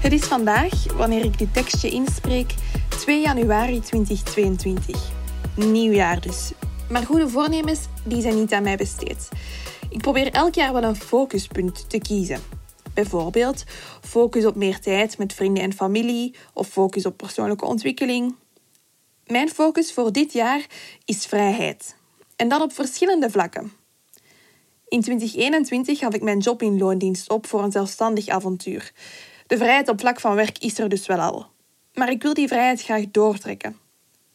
Het is vandaag, wanneer ik dit tekstje inspreek, 2 januari 2022. Nieuwjaar dus. Maar goede voornemens, die zijn niet aan mij besteed. Ik probeer elk jaar wel een focuspunt te kiezen. Bijvoorbeeld focus op meer tijd met vrienden en familie of focus op persoonlijke ontwikkeling. Mijn focus voor dit jaar is vrijheid. En dat op verschillende vlakken. In 2021 gaf ik mijn job in loondienst op voor een zelfstandig avontuur. De vrijheid op vlak van werk is er dus wel al. Maar ik wil die vrijheid graag doortrekken.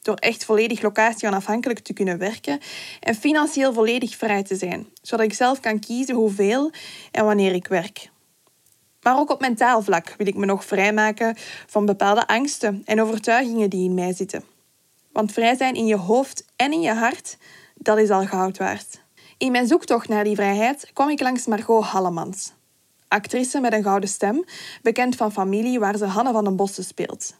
Door echt volledig locatie onafhankelijk te kunnen werken en financieel volledig vrij te zijn, zodat ik zelf kan kiezen hoeveel en wanneer ik werk. Maar ook op mentaal vlak wil ik me nog vrijmaken van bepaalde angsten en overtuigingen die in mij zitten. Want vrij zijn in je hoofd en in je hart, dat is al goud waard. In mijn zoektocht naar die vrijheid kwam ik langs Margot Hallemans. Actrice met een gouden stem, bekend van familie waar ze Hanne van den Bossen speelt.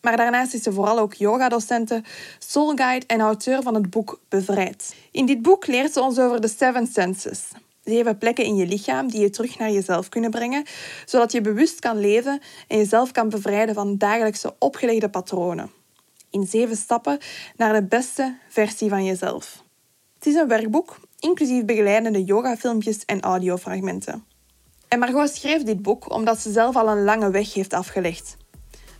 Maar daarnaast is ze vooral ook yogadocente, soulguide en auteur van het boek Bevrijd. In dit boek leert ze ons over de Seven Senses. Zeven plekken in je lichaam die je terug naar jezelf kunnen brengen, zodat je bewust kan leven en jezelf kan bevrijden van dagelijkse opgelegde patronen. In zeven stappen naar de beste versie van jezelf. Het is een werkboek, inclusief begeleidende yogafilmpjes en audiofragmenten. En Margot schreef dit boek omdat ze zelf al een lange weg heeft afgelegd.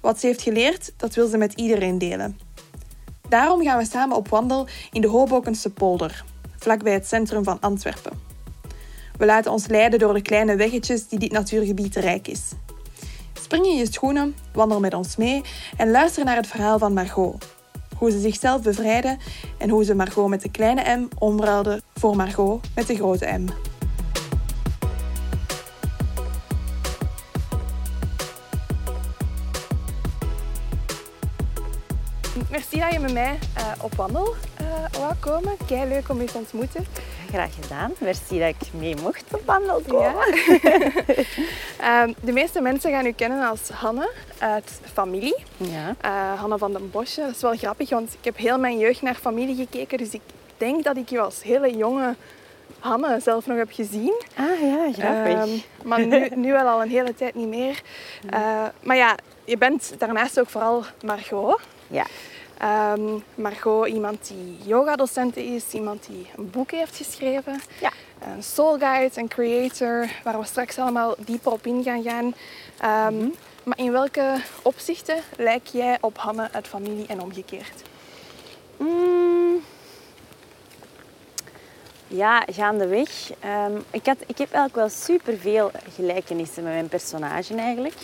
Wat ze heeft geleerd, dat wil ze met iedereen delen. Daarom gaan we samen op wandel in de Hobokense polder, vlakbij het centrum van Antwerpen. We laten ons leiden door de kleine weggetjes die dit natuurgebied rijk is. Spring in je schoenen, wandel met ons mee en luister naar het verhaal van Margot. Hoe ze zichzelf bevrijden en hoe ze Margot met de kleine M omruilde voor Margot met de grote M. Merci dat je met mij uh, op wandel uh, wou komen. Kei leuk om je te ontmoeten. Graag gedaan. Merci dat ik mee mocht op wandel komen. Ja. um, de meeste mensen gaan u kennen als Hanne uit familie. Ja. Uh, Hanne van den Bosje. Dat is wel grappig, want ik heb heel mijn jeugd naar familie gekeken. Dus ik denk dat ik je als hele jonge Hanne zelf nog heb gezien. Ah ja, grappig. Um, maar nu, nu wel al een hele tijd niet meer. Uh, maar ja, je bent daarnaast ook vooral Margot. Ja. Um, Margot, iemand die yogadocent is, iemand die een boek heeft geschreven. Ja. Een soul guide, een creator, waar we straks allemaal dieper op in gaan gaan. Um, mm -hmm. Maar in welke opzichten lijk jij op Hanne uit familie en omgekeerd? Mm. Ja, gaandeweg. Um, ik, had, ik heb eigenlijk wel superveel gelijkenissen met mijn personage eigenlijk.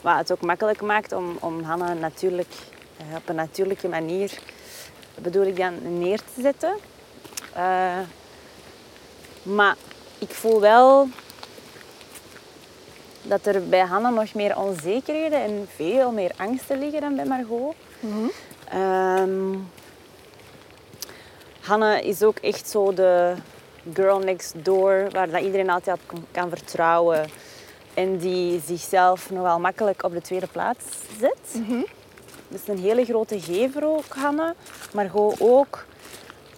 Wat het ook makkelijk maakt om, om Hanne natuurlijk op een natuurlijke manier bedoel ik dan neer te zetten. Uh, maar ik voel wel dat er bij Hanna nog meer onzekerheden en veel meer angsten liggen dan bij Margot. Mm -hmm. um, Hanne is ook echt zo de girl next door, waar dat iedereen altijd op kan vertrouwen. En die zichzelf nogal makkelijk op de tweede plaats zet. Mm -hmm. Dus een hele grote gever ook, Hanne. Margot ook.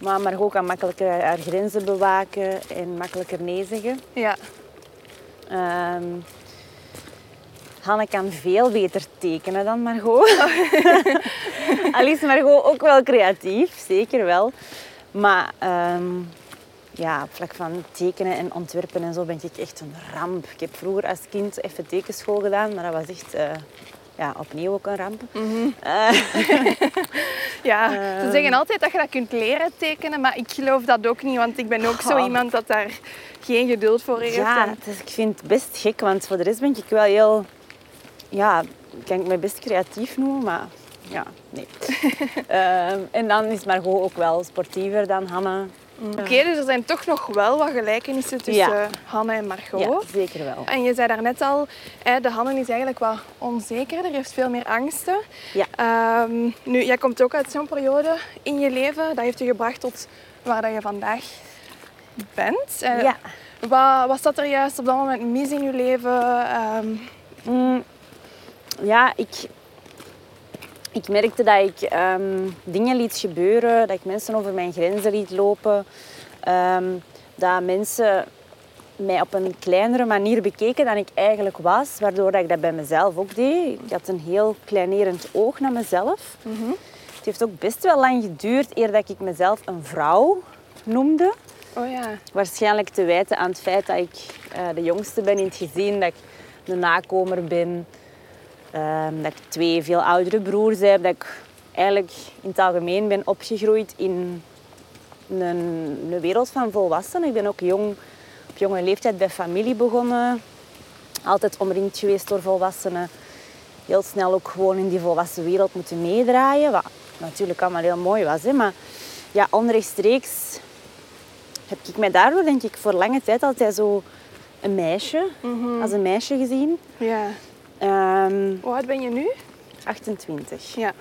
Maar Margot kan makkelijker haar grenzen bewaken en makkelijker nee zeggen. Ja. Um, Hanne kan veel beter tekenen dan Margot. Al is Margot ook wel creatief, zeker wel. Maar um, ja, op vlak van tekenen en ontwerpen en zo ben ik echt een ramp. Ik heb vroeger als kind even tekenschool gedaan, maar dat was echt... Uh, ja, opnieuw ook een ramp. Mm -hmm. uh, ja, ze zeggen altijd dat je dat kunt leren tekenen, maar ik geloof dat ook niet, want ik ben ook zo iemand dat daar geen geduld voor heeft. Ja, dus ik vind het best gek, want voor de rest ben ik wel heel... Ja, kan ik me best creatief noemen, maar ja, nee. uh, en dan is Margot ook wel sportiever dan Oké, dus er zijn toch nog wel wat gelijkenissen tussen Ja. Hanne en Margot. Ja, zeker wel. En je zei daarnet al, de Hanne is eigenlijk wat onzekerder, heeft veel meer angsten. Ja. Ehm, nu, jij komt ook uit zo'n periode in je leven. Dat heeft je gebracht tot waar dat je vandaag bent. Eh, Ja. Wat, wat zat er juist op dat moment mis in je leven? Ehm, Mm, ja, ik, ik merkte dat ik ehm, dingen liet gebeuren, dat ik mensen over mijn grenzen liet lopen. ehm, dat mensen mij op een kleinere manier bekeken dan ik eigenlijk was, waardoor dat ik dat bij mezelf ook deed. Ik had een heel kleinerend oog naar mezelf. Het heeft ook best wel lang geduurd eer dat ik mezelf een vrouw noemde. oh ja. Waarschijnlijk te wijten aan het feit dat ik eh, de jongste ben in het gezin, dat ik de nakomer ben, ehm, dat ik twee veel oudere broers heb, dat ik eigenlijk in het algemeen ben opgegroeid in een, een wereld van volwassenen. Ik ben ook jong, op jonge leeftijd bij familie begonnen, altijd omringd geweest door volwassenen. Heel snel ook gewoon in die volwassen wereld moeten meedraaien, wat natuurlijk allemaal heel mooi was. Hè? Maar ja, onrechtstreeks heb ik mij daardoor denk ik voor lange tijd altijd zo een meisje, als een meisje gezien. ja. Ehm, Hoe oud ben je nu? 28. Ja.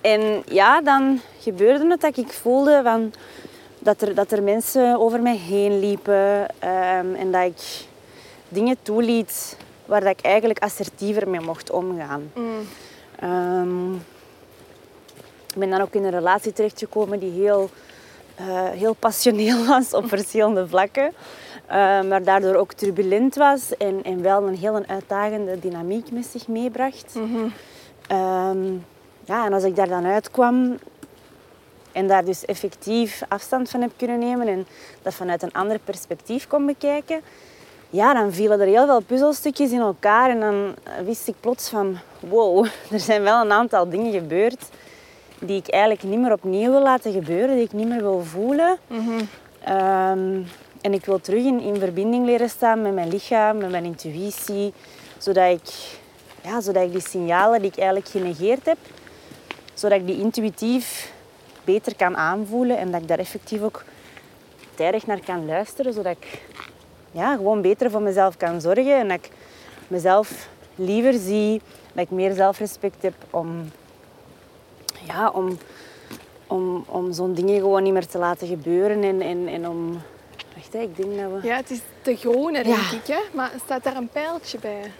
En ja, dan gebeurde het dat ik voelde van, dat, er, dat er mensen over mij heen liepen ehm, en dat ik dingen toeliet waar dat ik eigenlijk assertiever mee mocht omgaan. Mm. Ehm, ik ben dan ook in een relatie terechtgekomen die heel, eh, heel passioneel was op verschillende vlakken. Eh, maar daardoor ook turbulent was en, en wel een heel uitdagende dynamiek met zich meebracht. Ehm, ja, en als ik daar dan uitkwam en daar dus effectief afstand van heb kunnen nemen en dat vanuit een ander perspectief kon bekijken, ja, dan vielen er heel veel puzzelstukjes in elkaar en dan wist ik plots van wow, er zijn wel een aantal dingen gebeurd die ik eigenlijk niet meer opnieuw wil laten gebeuren, die ik niet meer wil voelen. Ehm, en ik wil terug in, in verbinding leren staan met mijn lichaam, met mijn intuïtie, zodat ik, ja, zodat ik die signalen die ik eigenlijk genegeerd heb, zodat ik die intuïtief beter kan aanvoelen en dat ik daar effectief ook tijdig naar kan luisteren, zodat ik ja, gewoon beter voor mezelf kan zorgen en dat ik mezelf liever zie, dat ik meer zelfrespect heb om, ja, om, om, om zo'n dingen gewoon niet meer te laten gebeuren en, en, en om... Wacht, hè, ik denk dat we... ja, het is de groene, denk Ja. ik. Hè? Maar staat daar een pijltje bij?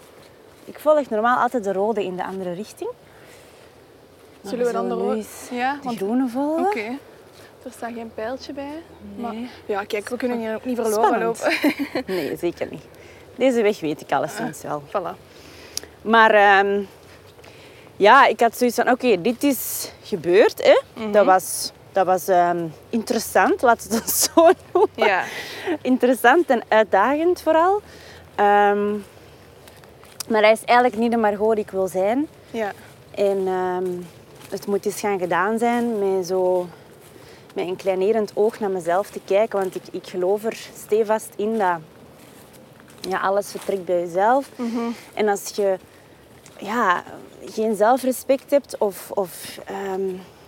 Ik volg normaal altijd de rode in de andere richting. Maar Zullen we dan de rode... Ja, de want... groene volgen? Oké. Er staat geen pijltje bij. Maar ja, kijk, we kunnen hier ook niet verloren lopen. Nee, zeker niet. Deze weg weet ik alleszins wel. voilà. Maar ehm, ja, ik had zoiets van, oké, dit is gebeurd. Hè? Mhm. Dat was, dat was ehm, interessant, laten we het zo noemen. Ja. Interessant en uitdagend vooral. Ehm, maar hij is eigenlijk niet de Margot die ik wil zijn. Ja. En ehm, het moet eens gaan gedaan zijn met, zo, met een kleinerend oog naar mezelf te kijken. Want ik, ik geloof er stevast in dat ja, alles vertrekt bij jezelf. En als je ja, geen zelfrespect hebt of, of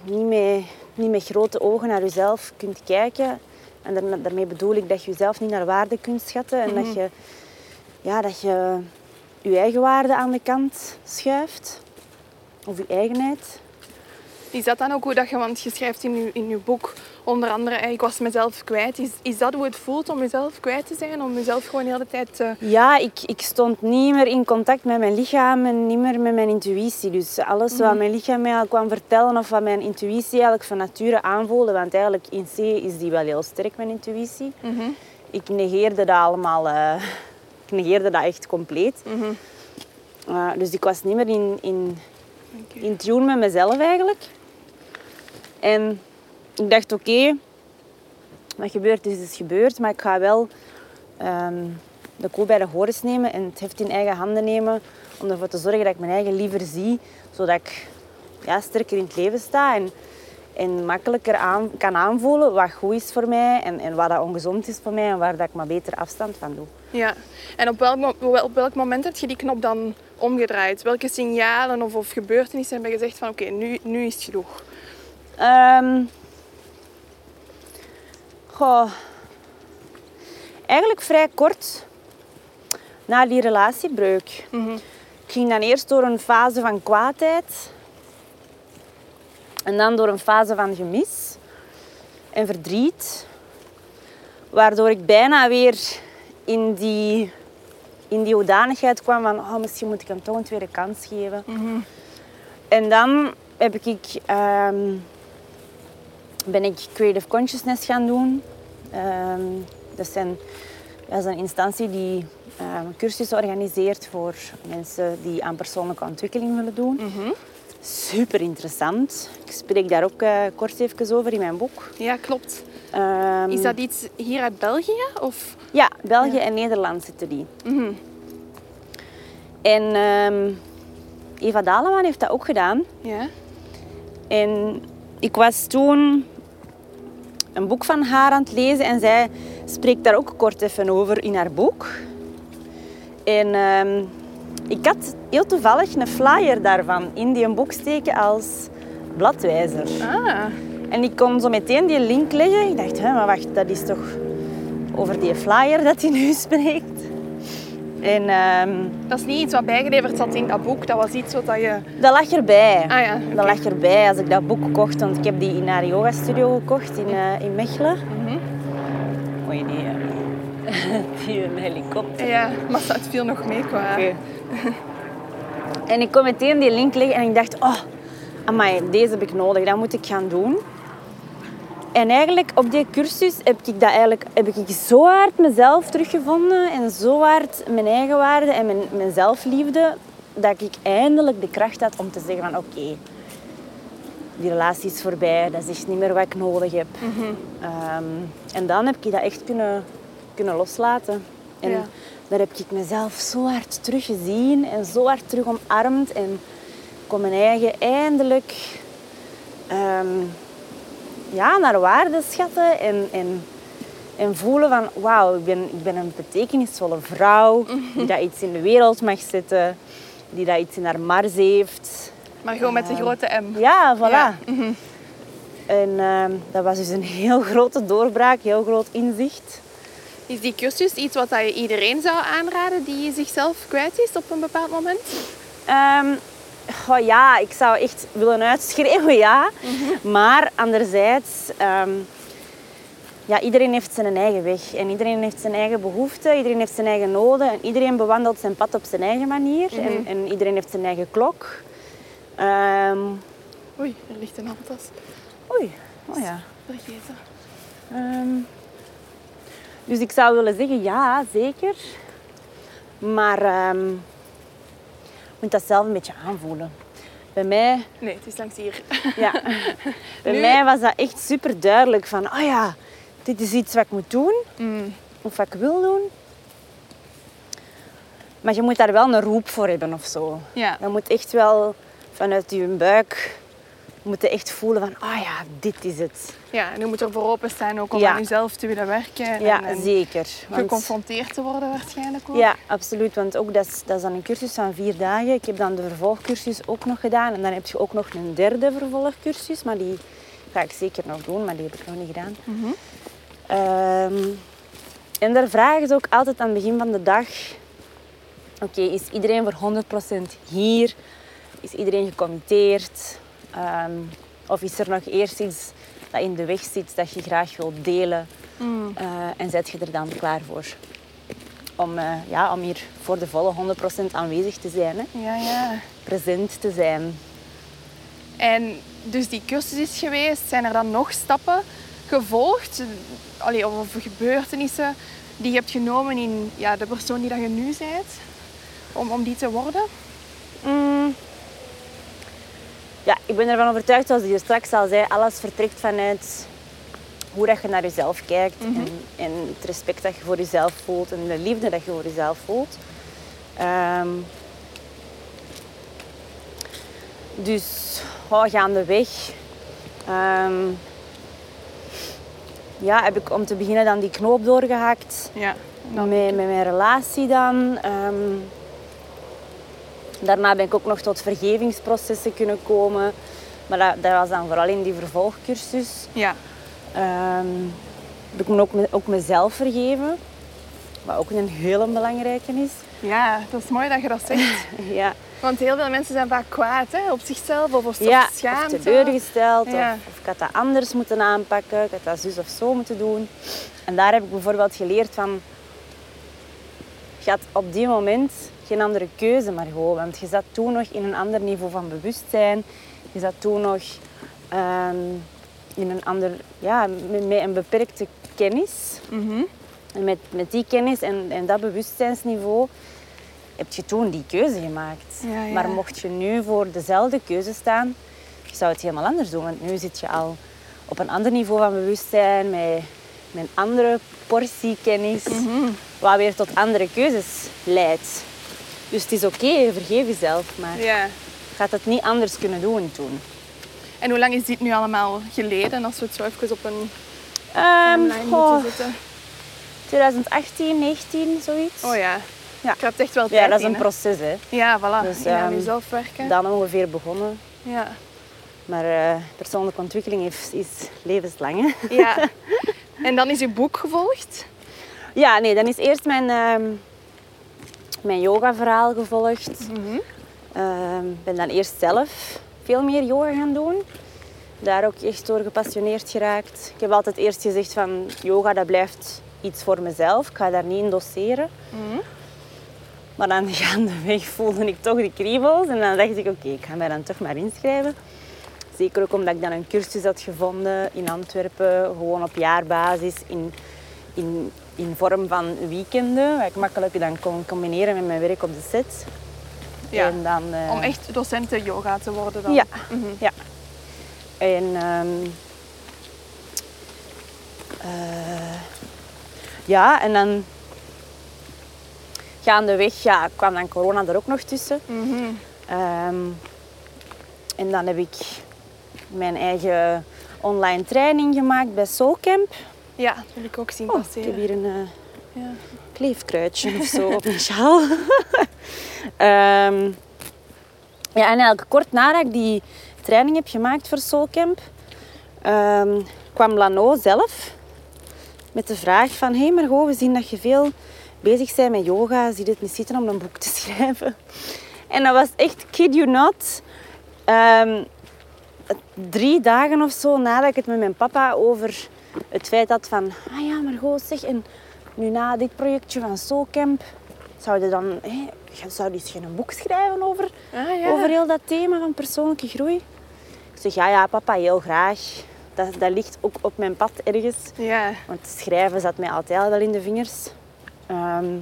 niet, met, niet met grote ogen naar jezelf kunt kijken... En daarmee bedoel ik dat je jezelf niet naar waarde kunt schatten. En dat je, ja, dat je je eigen waarde aan de kant schuift. Of je eigenheid. Is dat dan ook hoe dat je, want je schrijft in je, in je boek onder andere, eh, ik was mezelf kwijt. Is, is dat hoe het voelt om jezelf kwijt te zijn? Om jezelf gewoon de hele tijd te... Ja, ik, ik stond niet meer in contact met mijn lichaam en niet meer met mijn intuïtie. Dus alles wat mijn lichaam mij al kwam vertellen of wat mijn intuïtie eigenlijk van nature aanvoelde, want eigenlijk in C is die wel heel sterk, mijn intuïtie. Ik negeerde dat allemaal, eh, ik negeerde dat echt compleet. Uh, dus ik was niet meer in, in, in tune met mezelf eigenlijk. En ik dacht, oké, wat gebeurd is, is gebeurd. Maar ik ga wel ehm, de koe bij de horens nemen en het heft in eigen handen nemen. Om ervoor te zorgen dat ik mijn eigen liever zie. Zodat ik ja, sterker in het leven sta. En, en makkelijker aan, kan aanvoelen wat goed is voor mij. En, en wat dat ongezond is voor mij. En waar dat ik maar beter afstand van doe. Ja. En op welk, op welk moment heb je die knop dan omgedraaid? Welke signalen of, of gebeurtenissen hebben gezegd van oké, nu, nu is het genoeg? Ehm, Goh. Eigenlijk vrij kort na die relatiebreuk. Ik ging dan eerst door een fase van kwaadheid. En dan door een fase van gemis en verdriet. Waardoor ik bijna weer in die, in die hoedanigheid kwam van... Oh, misschien moet ik hem toch een tweede kans geven. En dan heb ik, ehm, ben ik Creative Consciousness gaan doen. Ehm, dat, zijn, dat is een instantie die ehm, cursussen organiseert voor mensen die aan persoonlijke ontwikkeling willen doen. Super interessant. Ik spreek daar ook eh, kort even over in mijn boek. Ja, klopt. Ehm, Is dat iets hier uit België? Of? Ja, België en Nederland zitten die. En ehm, Eva Daleman heeft dat ook gedaan. Ja. En ik was toen een boek van haar aan het lezen en zij spreekt daar ook kort even over in haar boek. En ehm, ik had heel toevallig een flyer daarvan in die boek steken als bladwijzer. Ah. En ik kon zo meteen die link leggen. Ik dacht, hè, maar wacht, dat is toch over die flyer dat hij nu spreekt. En ehm, Dat is niet iets wat bijgeleverd zat in dat boek. Dat was iets wat dat je... dat lag erbij. Ah ja. Dat lag erbij als ik dat boek kocht, want ik heb die in haar yoga studio gekocht in, eh, in Mechelen. Mhm. Oei, die, die een helikopter. Ja, maar het viel nog mee qua... En ik kon meteen die link leggen en ik dacht, oh, amai, deze heb ik nodig, dat moet ik gaan doen. En eigenlijk op die cursus heb ik, dat eigenlijk, heb ik zo hard mezelf teruggevonden en zo hard mijn eigen waarde en mijn, mijn zelfliefde, dat ik eindelijk de kracht had om te zeggen van oké, die relatie is voorbij, dat is echt niet meer wat ik nodig heb. Ehm, en dan heb ik dat echt kunnen, kunnen loslaten. En Ja. daar heb ik mezelf zo hard teruggezien en zo hard terug omarmd. En kon mijn eigen eindelijk ehm, ja, naar waarde schatten en, en, en voelen van wauw, ik ben, ik ben een betekenisvolle vrouw die dat iets in de wereld mag zetten, die dat iets in haar mars heeft. Maar gewoon met de grote M. Ja, voilà. Ja. En ehm, dat was dus een heel grote doorbraak, heel groot inzicht. Is die cursus iets wat dat je iedereen zou aanraden die zichzelf kwijt is op een bepaald moment? Ehm, ja, ik zou echt willen uitschreeuwen, ja. Maar anderzijds, ehm, ja, iedereen heeft zijn eigen weg. En iedereen heeft zijn eigen behoeften, iedereen heeft zijn eigen noden. En iedereen bewandelt zijn pad op zijn eigen manier. en, en iedereen heeft zijn eigen klok. Ehm, Oei, er ligt een handtas. oei, oh ja. Vergeten. Ehm, dus ik zou willen zeggen, ja, zeker. Maar moet dat zelf een beetje aanvoelen. Bij mij, Nee, het is langs hier. ja, bij Nu- mij was dat echt super duidelijk van, oh ja, dit is iets wat ik moet doen of wat ik wil doen. Maar je moet daar wel een roep voor hebben of zo. Ja. Je moet echt wel vanuit je buik moeten echt voelen van, oh ja, dit is het. Ja, en je moet er voor openstaan ook om Ja. aan jezelf te willen werken. En, Ja, en zeker. Want- geconfronteerd te worden waarschijnlijk ook. Ja, absoluut. Want ook dat is, dat is dan een cursus van vier dagen. Ik heb dan de vervolgcursus ook nog gedaan. En dan heb je ook nog een derde vervolgcursus. Maar die ga ik zeker nog doen, maar die heb ik nog niet gedaan. Ehm, en daar vragen ze ook altijd aan het begin van de dag... Oké, is iedereen voor 100% hier? Is iedereen gecommitteerd? Ehm, of is er nog eerst iets dat in de weg zit dat je graag wilt delen? Eh, en zet je er dan klaar voor? om, eh, ja, om hier voor de volle 100% aanwezig te zijn. Hè? Ja, ja. Present te zijn. En dus die cursus is geweest. Zijn er dan nog stappen gevolgd? Allee, of gebeurtenissen die je hebt genomen in ja, de persoon die dat je nu bent? Om, om die te worden? Mm. Ja, ik ben ervan overtuigd, zoals je straks al zei, alles vertrekt vanuit hoe dat je naar jezelf kijkt. en, en het respect dat je voor jezelf voelt en de liefde dat je voor jezelf voelt. Ehm, dus oh, gaandeweg ehm, ja, heb ik om te beginnen dan die knoop doorgehakt. Ja. Met, met mijn relatie dan. Ehm, daarna ben ik ook nog tot vergevingsprocessen kunnen komen. Maar dat, dat was dan vooral in die vervolgcursus. Ja. Heb ik me ook, ook mezelf vergeven. Wat ook een hele belangrijke is. Ja, dat is mooi dat je dat zegt. Ja, Want heel veel mensen zijn vaak kwaad hè, op zichzelf of, of ja of schaamte. teleurgesteld. Ja. Of, of ik had dat anders moeten aanpakken. Ik had dat zus of zo moeten doen. En daar heb ik bijvoorbeeld geleerd van... Je had op die moment geen andere keuze maar gewoon. Want je zat toen nog in een ander niveau van bewustzijn. Je zat toen nog ehm, in een ander... Ja, met, met een beperkte kennis. Mhm. En met, met die kennis en, en dat bewustzijnsniveau heb je toen die keuze gemaakt. Ja, ja. Maar mocht je nu voor dezelfde keuze staan, je zou het helemaal anders doen. Want nu zit je al op een ander niveau van bewustzijn, met, met een andere portie kennis, Mhm. wat weer tot andere keuzes leidt. Dus het is oké, vergeef jezelf, maar Ja. gaat het niet anders kunnen doen toen. En hoe lang is dit nu allemaal geleden, als we het zo even op een goh, moeten zetten? 2018, 19, zoiets. Oh ja. Ja. Ik heb echt wel tijd Ja, dat is een proces, hè. Ja, voilà. Dus, in aan ehm, jezelf werken. Dan ongeveer begonnen. Ja. Maar eh, persoonlijke ontwikkeling is, is levenslang. Hè? ja. En dan is je boek gevolgd. Ja, nee, dan is eerst mijn, ehm mijn yoga-verhaal gevolgd. Ehm, ben dan eerst zelf veel meer yoga gaan doen. Daar ook echt door gepassioneerd geraakt. Ik heb altijd eerst gezegd van yoga dat blijft iets voor mezelf. Ik ga daar niet in doseren. Mhm. Maar dan gaandeweg voelde ik toch die kriebels. En dan dacht ik, oké, ik ga mij dan toch maar inschrijven. Zeker ook omdat ik dan een cursus had gevonden in Antwerpen. Gewoon op jaarbasis in, in, in vorm van weekenden. Waar ik makkelijk dan kon combineren met mijn werk op de set. Ja. En dan, eh, Om echt docenten yoga te worden dan. Ja. Mhm. Ja. En ehm, eh, ja, en dan gaandeweg ja, kwam dan corona er ook nog tussen. Mhm. Ehm, en dan heb ik mijn eigen online training gemaakt bij Soulcamp. Ja, dat wil ik ook zien Oh, ik heb passeren. hier een eh, Ja. kleefkruidje of zo op mijn sjaal. Ehm, ja, en eigenlijk kort nadat ik die training heb gemaakt voor Soulcamp, ehm, kwam Lano zelf met de vraag van hé, hey Margot, we zien dat je veel bezig bent met yoga. Zie het niet zitten om een boek te schrijven? En dat was echt, kid you not, ehm, drie dagen of zo nadat ik het met mijn papa over het feit had van ah ja, Margot, zeg, en nu na dit projectje van Soulcamp, zou je dan, hé, zou je eens geen boek schrijven over, Ah, ja. over heel dat thema van persoonlijke groei? Ik zeg, ja, ja, papa, heel graag. Dat, dat ligt ook op mijn pad ergens. Ja. Want schrijven zat mij altijd al wel in de vingers. Ehm,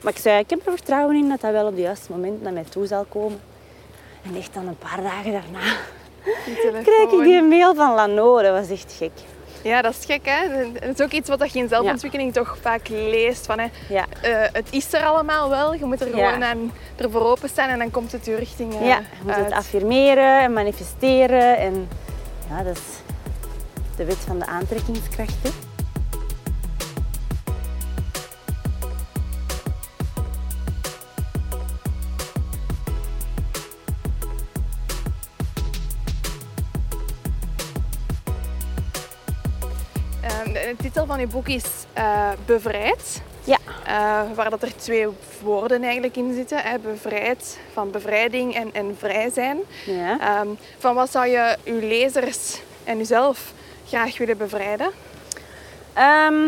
maar ik zei, ik heb er vertrouwen in dat dat wel op het juiste moment naar mij toe zal komen. En echt dan een paar dagen daarna kreeg ik die mail van Lano. Dat was echt gek. Ja, dat is gek hè. Dat is ook iets wat je in zelfontwikkeling toch vaak leest. Van, hè. Ja. eh, het is er allemaal wel. Je moet er gewoon aan, ervoor openstaan en dan komt het je richting eh, Ja, je moet uit. het affirmeren en manifesteren. En ja, dat is de wet van de aantrekkingskracht. De titel van je boek is eh, Bevrijd. Ja. Eh, waar dat er twee woorden eigenlijk in zitten. Hè. Bevrijd, van bevrijding en, en vrij zijn. Ja. Ehm, van wat zou je uw lezers en uzelf graag willen bevrijden? Ehm,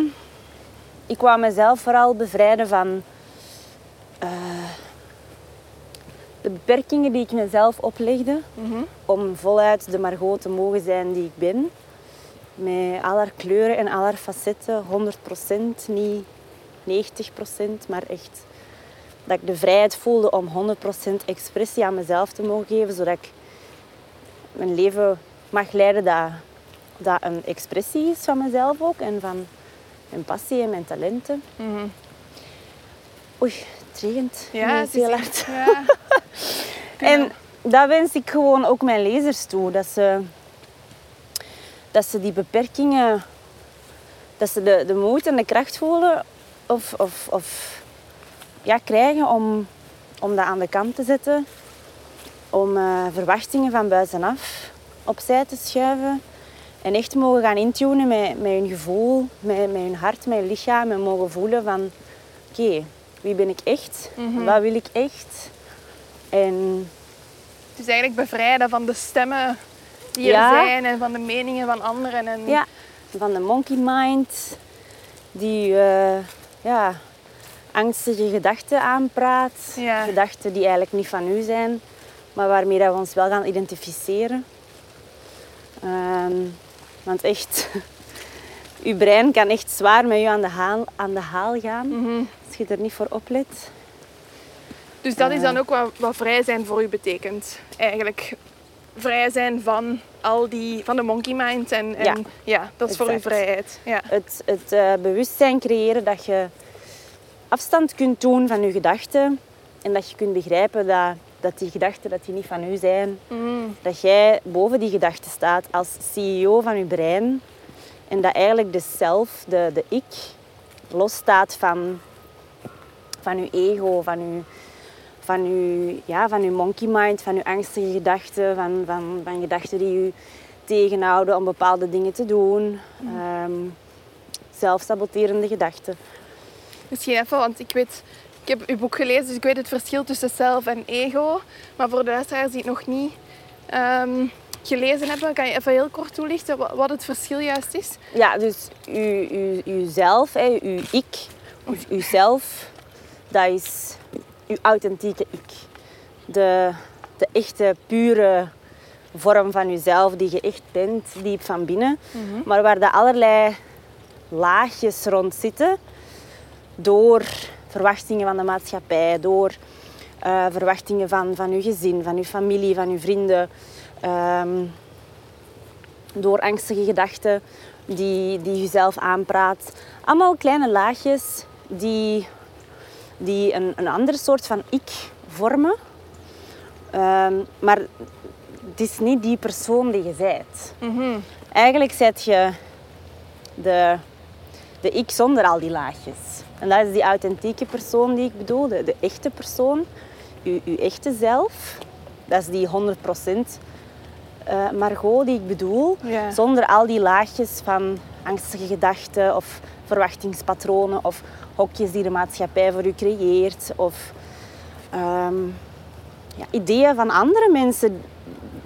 ik wou mezelf vooral bevrijden van eh, de beperkingen die ik mezelf oplegde. Mhm. Om voluit de Margot te mogen zijn die ik ben. Met al haar kleuren en al haar facetten, 100%, niet 90%, maar echt dat ik de vrijheid voelde om 100% expressie aan mezelf te mogen geven, zodat ik mijn leven mag leiden dat, dat een expressie is van mezelf ook en van mijn passie en mijn talenten. Mhm. Oei, het regent. Ja, het is heel hard. Ja. En dat wens ik gewoon ook mijn lezers toe. Dat ze, dat ze die beperkingen, dat ze de, de moed en de kracht voelen of, of, of ja, krijgen om, om dat aan de kant te zetten. Om eh, verwachtingen van buitenaf opzij te schuiven. En echt mogen gaan intunen met, met hun gevoel, met, met hun hart, met hun lichaam. En mogen voelen van, oké, wie ben ik echt? Wat wil ik echt? En Dus eigenlijk bevrijden van de stemmen die er Ja. zijn en van de meningen van anderen. En... ja, van de monkey mind, die eh, ja, angstige gedachten aanpraat. Ja. Gedachten die eigenlijk niet van u zijn, maar waarmee dat we ons wel gaan identificeren. Ehm, want echt, uw brein kan echt zwaar met u aan de haal, aan de haal gaan Mhm. als je er niet voor oplet. Dus dat is Eh. dan ook wat, wat vrij zijn voor u betekent. Eigenlijk vrij zijn van al die, van de monkey mind. En, en Ja. ja. dat is voor Exact. vrijheid. Ja. Het, het eh, bewustzijn creëren dat je afstand kunt doen van je gedachten en dat je kunt begrijpen dat, dat die gedachten dat die niet van u zijn. Mm. Dat jij boven die gedachten staat als CEO van je brein en dat eigenlijk de zelf, de, de ik, losstaat van, van je ego, van je, van, je, ja, van je monkey mind, van je angstige gedachten, van, van, van gedachten die je tegenhouden om bepaalde dingen te doen. Ehm, zelfsaboterende gedachten. Misschien even, want ik weet... Ik heb uw boek gelezen, dus ik weet het verschil tussen zelf en ego. Maar voor de luisteraars die het nog niet ehm, gelezen hebben, kan je even heel kort toelichten wa- wat het verschil juist is? Ja, dus u, u, uzelf, hè, uw ik, of uzelf, dat is uw authentieke ik. De, de echte, pure vorm van uzelf die je echt bent, diep van binnen. Maar waar er allerlei laagjes rond zitten door verwachtingen van de maatschappij, door eh, verwachtingen van, van uw gezin, van uw familie, van uw vrienden. ehm, door angstige gedachten die, die je zelf aanpraat. Allemaal kleine laagjes die, die een, een andere soort van ik vormen. Ehm, maar het is niet die persoon die je bent. Eigenlijk zet je de, de ik zonder al die laagjes. En dat is die authentieke persoon die ik bedoel, de, de echte persoon, uw, uw echte zelf. Dat is die 100% eh Margot die ik bedoel. Zonder al die laagjes van angstige gedachten of verwachtingspatronen of hokjes die de maatschappij voor u creëert. Of ehm, ja, ideeën van andere mensen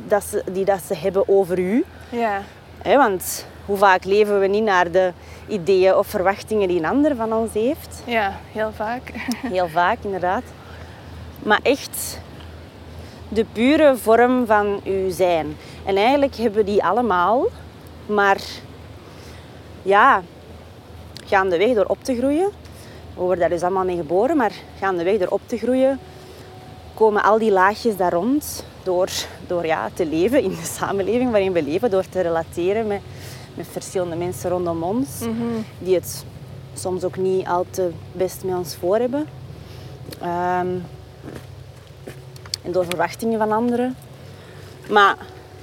dat ze, die dat ze hebben over u. Ja. Want hoe vaak leven we niet naar de ideeën of verwachtingen die een ander van ons heeft? ja, heel vaak. Heel vaak, inderdaad. Maar echt de pure vorm van uw zijn. En eigenlijk hebben we die allemaal, maar ja, gaandeweg door op te groeien. We worden daar dus allemaal mee geboren, maar gaandeweg door op te groeien komen al die laagjes daar rond door, door ja, te leven in de samenleving waarin we leven, door te relateren met, met verschillende mensen rondom ons, die het soms ook niet al te best met ons voor hebben. Ehm, en door verwachtingen van anderen. Maar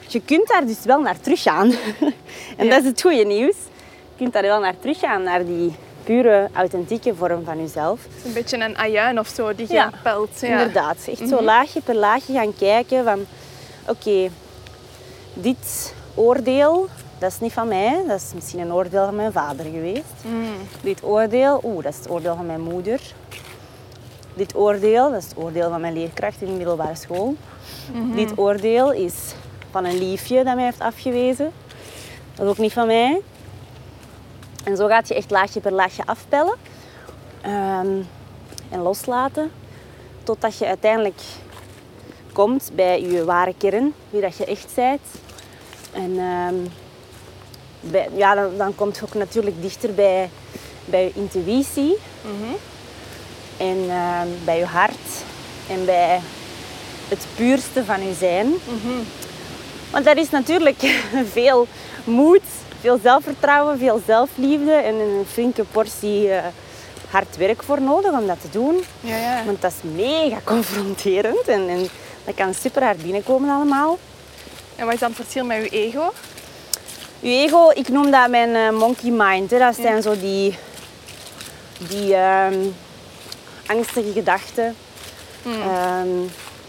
je kunt daar dus wel naar teruggaan. en Ja. dat is het goede nieuws. Je kunt daar wel naar teruggaan, naar die pure, authentieke vorm van jezelf. Het is een beetje een ajuin of zo die je Ja, pelt. Ja. Inderdaad. Echt zo laagje per laagje gaan kijken van... Oké, dit oordeel, dat is niet van mij. Dat is misschien een oordeel van mijn vader geweest. Dit oordeel, oeh, dat is het oordeel van mijn moeder. Dit oordeel, dat is het oordeel van mijn leerkracht in de middelbare school. Dit oordeel is van een liefje dat mij heeft afgewezen. Dat is ook niet van mij. En zo gaat je echt laagje per laagje afpellen. Ehm, en loslaten. Totdat je uiteindelijk komt bij je ware kern, wie dat je echt bent. En ehm, bij, ja, dan, dan komt je ook natuurlijk dichter bij, bij je intuïtie. En ehm, bij je hart. En bij het puurste van je zijn. Want daar is natuurlijk veel moed, veel zelfvertrouwen, veel zelfliefde en een flinke portie eh, hard werk voor nodig om dat te doen. Ja, ja. Want dat is mega confronterend en, en dat kan super hard binnenkomen allemaal. En wat is dan het verschil met uw ego? Je ego, ik noem dat mijn eh, monkey mind. Hè. Dat zijn zo die, die ehm, angstige gedachten ehm,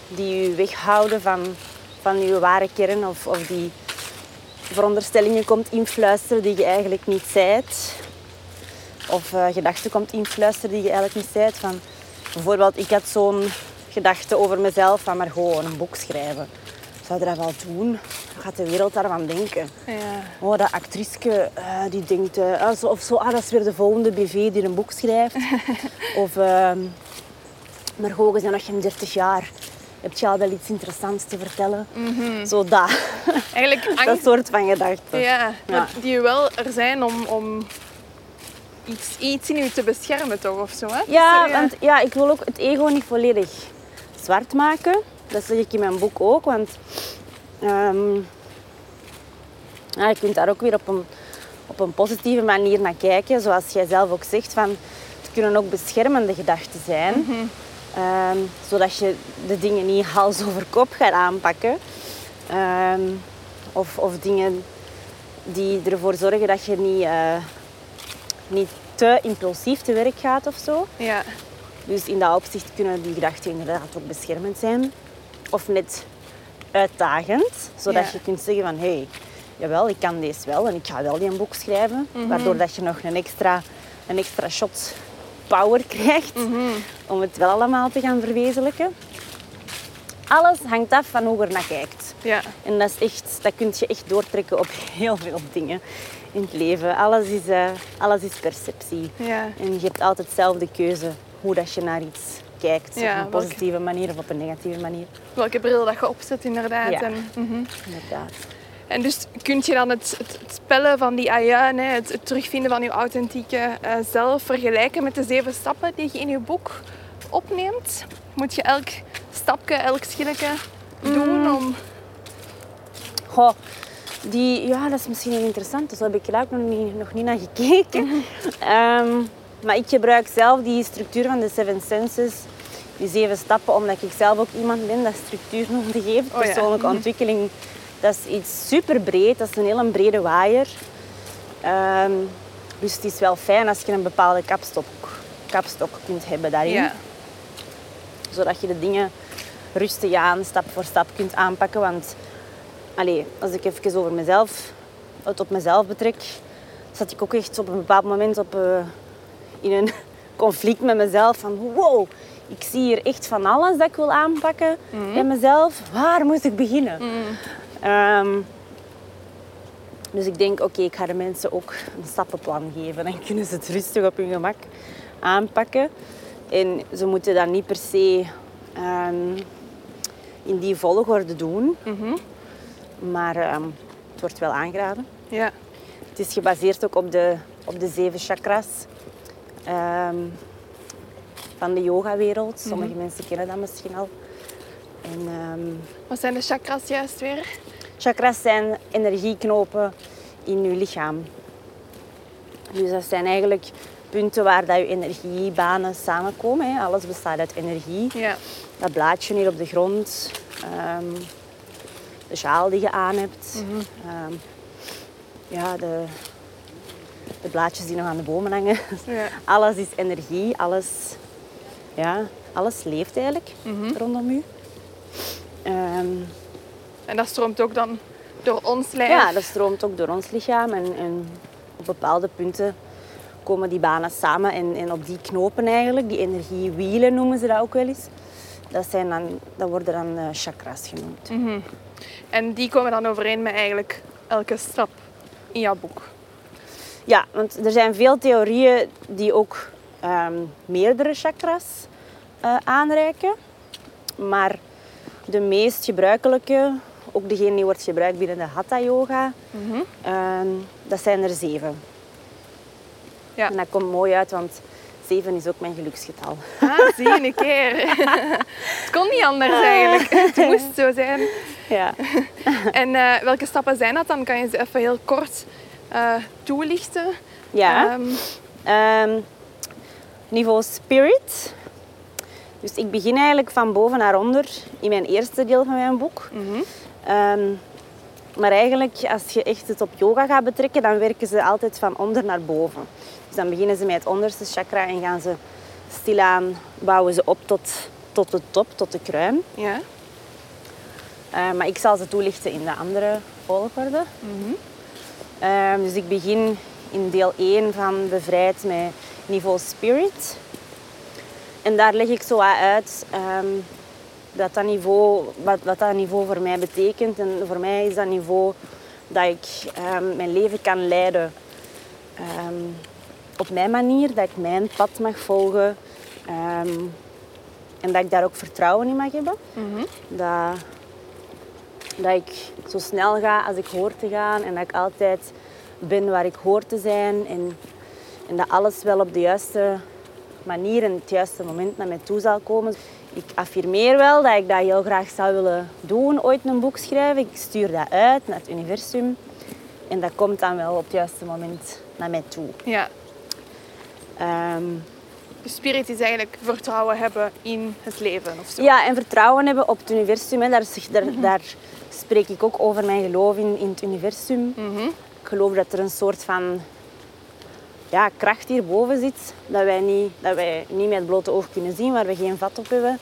die je weghouden van, van je ware kern of, of die veronderstellingen komt influisteren die je eigenlijk niet zijt. Of uh, gedachten komt influisteren die je eigenlijk niet zijt. Van, bijvoorbeeld, ik had zo'n gedachte over mezelf van maar gewoon een boek schrijven. Zou je dat wel doen? Wat gaat de wereld daarvan denken? Ja. Oh, dat actrice uh, die denkt... Uh, of zo, ah, dat is weer de volgende BV die een boek schrijft. of... Uh, maar gewoon, je bent nog geen 30 jaar heb je al wel iets interessants te vertellen? Mm Zo dat. Eigenlijk dat soort van gedachten. Ja, ja. die wel er zijn om, om iets, iets in je te beschermen toch of zo. Hè? Ja, want ja, ik wil ook het ego niet volledig zwart maken. Dat zeg ik in mijn boek ook, want ehm, ja, je kunt daar ook weer op een, op een positieve manier naar kijken. Zoals jij zelf ook zegt, van, het kunnen ook beschermende gedachten zijn. Mhm. Ehm, zodat je de dingen niet hals over kop gaat aanpakken. Ehm, of, of dingen die ervoor zorgen dat je niet, uh, niet te impulsief te werk gaat of zo. Ja. Dus in dat opzicht kunnen die gedachten inderdaad ook beschermend zijn. Of net uitdagend, zodat je kunt zeggen van hé, hey, jawel, ik kan deze wel en ik ga wel die een boek schrijven. Mhm. Waardoor dat je nog een extra, een extra shot power krijgt mhm. om het wel allemaal te gaan verwezenlijken. Alles hangt af van hoe er naar kijkt. Ja. En dat, is echt, dat kun je echt doortrekken op heel veel dingen in het leven. Alles is, uh, alles is perceptie. Ja. En je hebt altijd dezelfde keuze hoe dat je naar iets kijkt. op een positieve manier of op een negatieve manier. Welke bril dat je opzet, inderdaad. Ja, en, mhm. inderdaad. En dus kun je dan het, het, spellen van die ajuin, het, het, terugvinden van je authentieke uh, zelf, vergelijken met de zeven stappen die je in je boek opneemt? Moet je elk stapje, elk schilletje doen mm. om... Goh, die, ja, dat is misschien interessant. Dus daar heb ik ook nog niet, nog niet naar gekeken. Ehm, maar ik gebruik zelf die structuur van de Seven Senses, die zeven stappen, omdat ik zelf ook iemand ben dat structuur nodig heeft. Oh Persoonlijke ontwikkeling dat is iets super breed, dat is een hele brede waaier. Ehm, dus het is wel fijn als je een bepaalde kapstok, kapstok kunt hebben daarin. Ja. Zodat je de dingen rustig aan, stap voor stap kunt aanpakken. Want allez, als ik even over mezelf, het op mezelf betrek, zat ik ook echt op een bepaald moment op, uh, in een conflict met mezelf. Van wow, ik zie hier echt van alles dat ik wil aanpakken mm in mezelf. Waar moet ik beginnen? Mhm. Ehm, dus ik denk, oké, ik ga de mensen ook een stappenplan geven. Dan kunnen ze het rustig op hun gemak aanpakken. En ze moeten dat niet per se ehm, in die volgorde doen. Mhm. Maar ehm, het wordt wel aangeraden. Ja. Het is gebaseerd ook op de, op de zeven chakras van de yogawereld. Sommige mhm. mensen kennen dat misschien al. En, Wat zijn de chakras juist weer? Chakras zijn energieknopen in je lichaam. Dus dat zijn eigenlijk punten waar dat je energiebanen samenkomen. Hè. Alles bestaat uit energie. Ja. Dat blaadje hier op de grond, um, de sjaal die je aan hebt, mm ja, de, de, blaadjes die nog aan de bomen hangen. Ja. Alles is energie, alles, ja, alles leeft eigenlijk mhm. rondom u. Um, en dat stroomt ook dan door ons lijf? Ja, dat stroomt ook door ons lichaam. En, en op bepaalde punten komen die banen samen. En, en op die knopen eigenlijk, die energiewielen noemen ze dat ook wel eens. Dat, zijn dan, dat worden dan uh, chakras genoemd. Mhm. En die komen dan overeen met eigenlijk elke stap in jouw boek? Ja, want er zijn veel theorieën die ook ehm, meerdere chakras uh, aanreiken. Maar de meest gebruikelijke ook degene die wordt gebruikt binnen de Hatha Yoga. Mhm. Ehm, dat zijn er zeven. Ja. En dat komt mooi uit, want zeven is ook mijn geluksgetal. Ah, zie je een keer. het kon niet anders eigenlijk. Het moest zo zijn. Ja. en uh, welke stappen zijn dat dan? Kan je ze even heel kort uh, toelichten? Ja. Um, niveau spirit. Dus ik begin eigenlijk van boven naar onder in mijn eerste deel van mijn boek. Mm Um, maar eigenlijk, als je echt het op yoga gaat betrekken, dan werken ze altijd van onder naar boven. Dus dan beginnen ze met het onderste chakra en gaan ze stilaan, bouwen ze op tot, tot de top, tot de kruin. Ja. Eh, maar ik zal ze toelichten in de andere volgorde. Ehm, dus ik begin in deel 1 van Bevrijd met niveau Spirit. En daar leg ik zo uit ehm, dat dat niveau, wat, wat dat niveau voor mij betekent. En voor mij is dat niveau dat ik ehm, mijn leven kan leiden ehm, op mijn manier, dat ik mijn pad mag volgen ehm, en dat ik daar ook vertrouwen in mag hebben. dat, dat ik zo snel ga als ik hoor te gaan en dat ik altijd ben waar ik hoor te zijn en, en dat alles wel op de juiste manier en het juiste moment naar mij toe zal komen. Ik affirmeer wel dat ik dat heel graag zou willen doen, ooit een boek schrijven. Ik stuur dat uit naar het universum en dat komt dan wel op het juiste moment naar mij toe. Ja. Ehm, Dus spirit is eigenlijk vertrouwen hebben in het leven of zo. ja, en vertrouwen hebben op het universum. Hè. Daar, zeg- daar, daar spreek ik ook over mijn geloof in, in het universum. Ik geloof dat er een soort van ja, kracht hierboven zit, dat wij, niet, dat wij niet met het blote oog kunnen zien, waar we geen vat op hebben.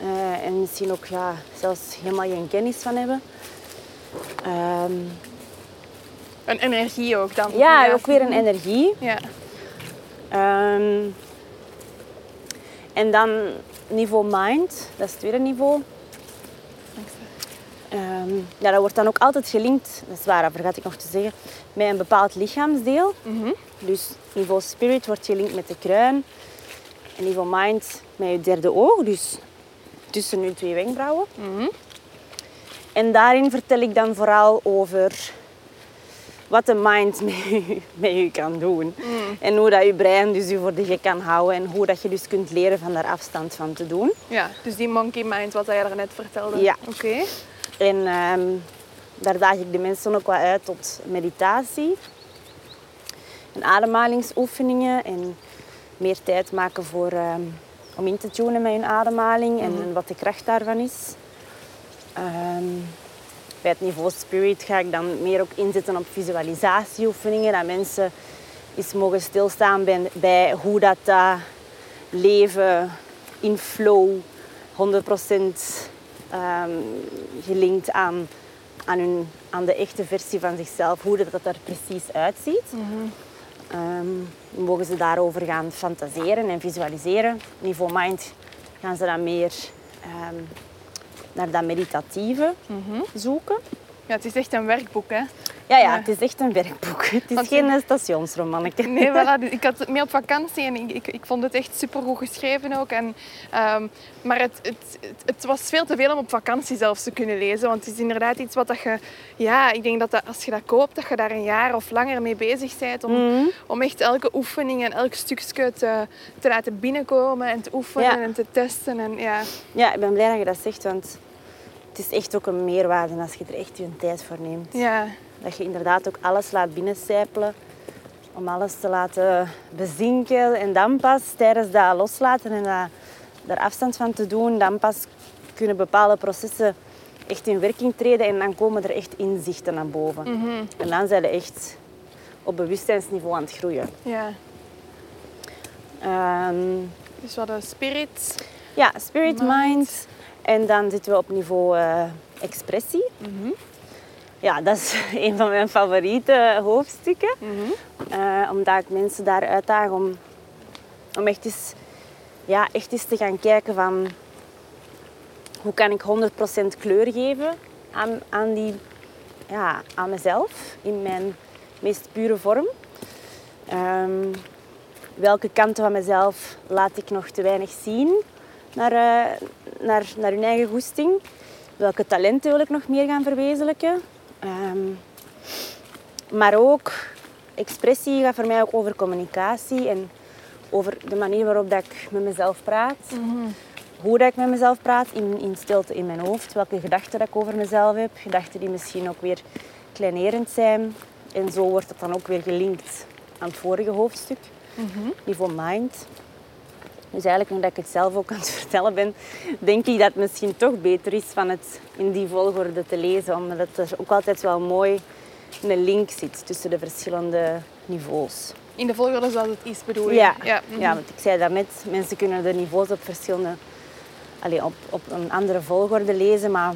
Eh, en misschien ook ja, zelfs helemaal geen kennis van hebben. Ehm, Een energie ook dan. ja, ook weer een energie. Ja. Ehm, en dan niveau mind, dat is het tweede niveau. Ehm, ja, dat wordt dan ook altijd gelinkt, dat is waar, dat vergat ik nog te zeggen, met een bepaald lichaamsdeel. Dus niveau spirit wordt gelinkt met de kruin. En niveau mind met je derde oog, dus tussen je twee wenkbrauwen. En daarin vertel ik dan vooral over wat de mind met je, met je kan doen. En hoe dat je brein dus je voor de gek kan houden. En hoe dat je dus kunt leren van daar afstand van te doen. ja, dus die monkey mind wat jij daarnet vertelde. Ja. Oké. En ehm, daar daag ik de mensen ook wat uit tot meditatie. En ademhalingsoefeningen. En meer tijd maken voor, ehm, om in te tunen met hun ademhaling. En, en wat de kracht daarvan is. Ehm, bij het niveau spirit ga ik dan meer ook inzetten op visualisatieoefeningen. Dat mensen eens mogen stilstaan bij, bij hoe dat, dat leven in flow 100% ehm, gelinkt aan, aan, hun, aan de echte versie van zichzelf, hoe dat, er precies uitziet. Ehm, mogen ze daarover gaan fantaseren en visualiseren. Niveau mind gaan ze dan meer ehm, naar dat meditatieve zoeken. Ja, het is echt een werkboek, hè. Ja, ja, het is echt een werkboek. Het is Want- geen stationsromannetje. Nee, voilà, dus ik had het mee op vakantie en ik, ik, ik vond het echt supergoed geschreven ook. En, ehm, maar het, het, het, het was veel te veel om op vakantie zelfs te kunnen lezen. Want het is inderdaad iets wat dat je... Ja, ik denk dat, dat als je dat koopt, dat je daar een jaar of langer mee bezig bent. Om, Mhm. om echt elke oefening en elk stukje te, te laten binnenkomen en te oefenen Ja. en te testen. En, ja. Ja, ik ben blij dat je dat zegt, want het is echt ook een meerwaarde als je er echt je tijd voor neemt. Ja. Dat je inderdaad ook alles laat binnencijpelen. Om alles te laten bezinken. En dan pas tijdens dat loslaten en dat, daar afstand van te doen, dan pas kunnen bepaalde processen echt in werking treden. En dan komen er echt inzichten naar boven. En dan zijn ze echt op bewustzijnsniveau aan het groeien. ja. Ehm, Dus we hadden spirit. ja, spirit Mind. mind. En dan zitten we op niveau eh, expressie. Ja, dat is een van mijn favoriete hoofdstukken. Eh, omdat ik mensen daar uitdaag om, om echt, eens, ja, echt eens te gaan kijken van... Hoe kan ik 100% kleur geven aan, aan, die, ja, aan mezelf in mijn meest pure vorm? Ehm, welke kanten van mezelf laat ik nog te weinig zien naar, eh, naar, naar hun eigen goesting? Welke talenten wil ik nog meer gaan verwezenlijken? Ehm, maar ook expressie gaat voor mij ook over communicatie en over de manier waarop dat ik met mezelf praat. Hoe dat ik met mezelf praat in, in stilte in mijn hoofd. Welke gedachten dat ik over mezelf heb. Gedachten die misschien ook weer kleinerend zijn. En zo wordt het dan ook weer gelinkt aan het vorige hoofdstuk. Niveau mind. Dus eigenlijk, nu dat ik het zelf ook aan het vertellen ben, denk ik dat het misschien toch beter is van het in die volgorde te lezen. Omdat er ook altijd wel mooi een link zit tussen de verschillende niveaus. In de volgorde zoals het is, bedoel je? Ja, ja. ja. want ik zei daarnet, mensen kunnen de niveaus op verschillende, allee, op, op een andere volgorde lezen, maar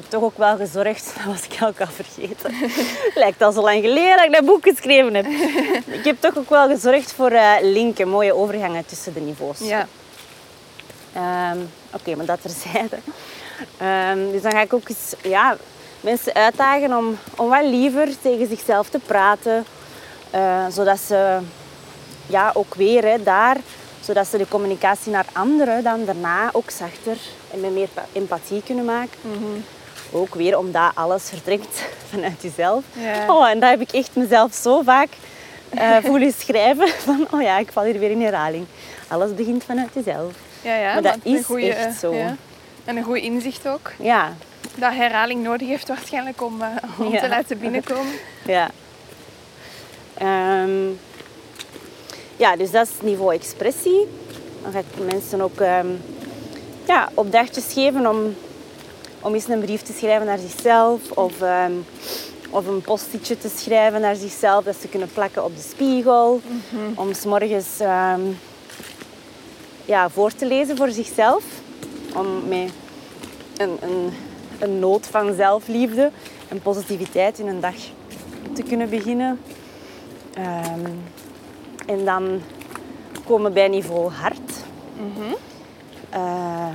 heb toch ook wel gezorgd, dat was ik ook al vergeten. Lijkt al zo lang geleden dat ik dat boek geschreven heb. ik heb toch ook wel gezorgd voor uh, linken, mooie overgangen tussen de niveaus. Ja. Ehm, Oké, maar dat terzijde. Um, dus dan ga ik ook eens ja, mensen uitdagen om, om wat liever tegen zichzelf te praten. Uh, zodat ze ja, ook weer hè, daar, zodat ze de communicatie naar anderen dan daarna ook zachter en met meer empathie kunnen maken. Mhm. Ook weer omdat alles vertrekt vanuit jezelf. Ja. Oh, en dat heb ik echt mezelf zo vaak uh, voelen schrijven. Van, oh ja, ik val hier weer in herhaling. Alles begint vanuit jezelf. Ja, ja, Maar dat is goeie, echt zo. ja. En een goed inzicht ook. Ja, Dat herhaling nodig heeft waarschijnlijk om, eh, om Ja. te laten binnenkomen. ja. Ehm, ja, dus dat is niveau expressie. Dan ga ik mensen ook ehm, ja, opdrachtjes geven om, om eens een brief te schrijven naar zichzelf. Of, ehm, of een postitje te schrijven naar zichzelf. Dat ze kunnen plakken op de spiegel. Om s morgens ehm, ja, voor te lezen voor zichzelf. Om met een, een, een noot van zelfliefde en positiviteit in een dag te kunnen beginnen. Ehm, en dan komen bij niveau hart. Eh,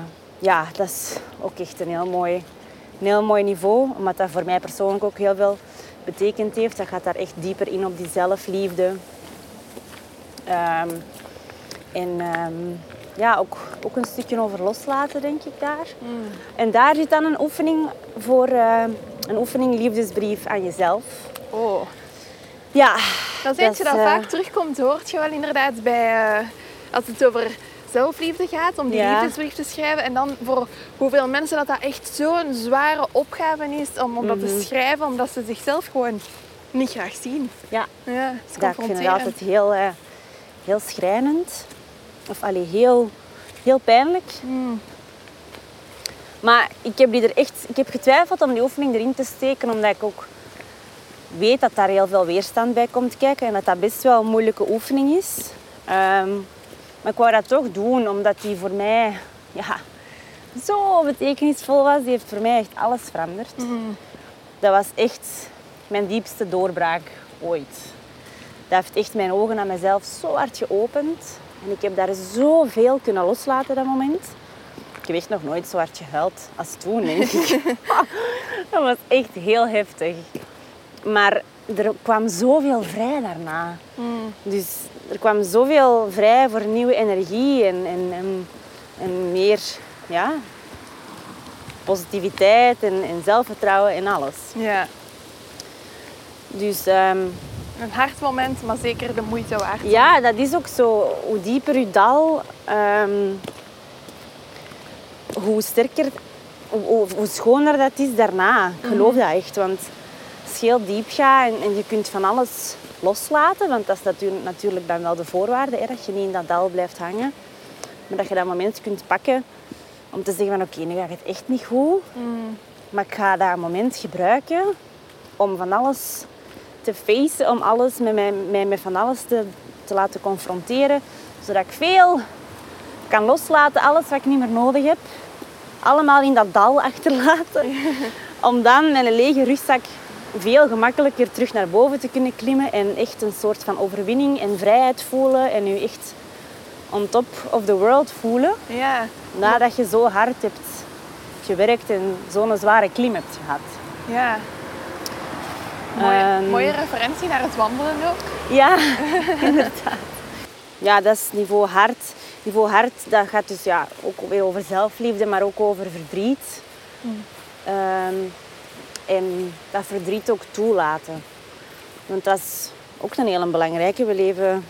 ja, dat is ook echt een heel mooi, een heel mooi niveau, omdat dat voor mij persoonlijk ook heel veel betekend heeft. Dat gaat daar echt dieper in op die zelfliefde. Ehm, en ehm, ja, ook, ook een stukje over loslaten, denk ik daar. En daar zit dan een oefening voor eh, een oefening liefdesbrief aan jezelf. Oh. Ja, Dat is eentje dat, eh, vaak terugkomt, hoort je wel inderdaad bij eh, als het over zelfliefde gaat, om die Ja. liefdesbrief te schrijven. En dan voor hoeveel mensen dat dat echt zo'n zware opgave is om, om dat Mhm. te schrijven, omdat ze zichzelf gewoon niet graag zien. ja. Ja, Dat ik vind het altijd heel, eh, heel schrijnend. Of allee, heel, heel pijnlijk. Mm. Maar ik heb, die er echt, ik heb getwijfeld om die oefening erin te steken, omdat ik ook weet dat daar heel veel weerstand bij komt kijken en dat dat best wel een moeilijke oefening is. Ehm, maar ik wou dat toch doen, omdat die voor mij ja, zo betekenisvol was. Die heeft voor mij echt alles veranderd. Mm. Dat was echt mijn diepste doorbraak ooit. Dat heeft echt mijn ogen aan mezelf zo hard geopend. En ik heb daar zoveel kunnen loslaten dat moment. Ik heb echt nog nooit zo hard gehuild als toen, denk ik. dat was echt heel heftig. Maar er kwam zoveel vrij daarna. Mm. Dus er kwam zoveel vrij voor nieuwe energie en, en, en, en meer ja, positiviteit en, en zelfvertrouwen en alles. Ja, Dus ehm, een hard moment, maar zeker de moeite waard. ja, dat is ook zo. Hoe dieper je dal, ehm, hoe sterker, hoe, hoe- schoner dat is daarna. Ik geloof dat echt. Want heel diep gaat en, en je kunt van alles loslaten, want dat is natuurlijk, natuurlijk dan wel de voorwaarde, hè, dat je niet in dat dal blijft hangen. Maar dat je dat moment kunt pakken om te zeggen van oké, nu gaat het echt niet goed. Mm. Maar ik ga dat moment gebruiken om van alles te facen, om alles met mij, mij met van alles te, te laten confronteren. Zodat ik veel kan loslaten, alles wat ik niet meer nodig heb. Allemaal in dat dal achterlaten. Om dan met een lege rugzak veel gemakkelijker terug naar boven te kunnen klimmen. En echt een soort van overwinning en vrijheid voelen. En je echt on top of the world voelen. Ja, Nadat je zo hard hebt gewerkt en zo'n zware klim hebt gehad. ja. Mooie, mooie referentie naar het wandelen ook. Ja, inderdaad. Ja, dat is niveau hart. Niveau hart, dat gaat dus ja, ook weer over zelfliefde, maar ook over verdriet. Ehm, en dat verdriet ook toelaten. Want dat is ook een hele belangrijke. We leven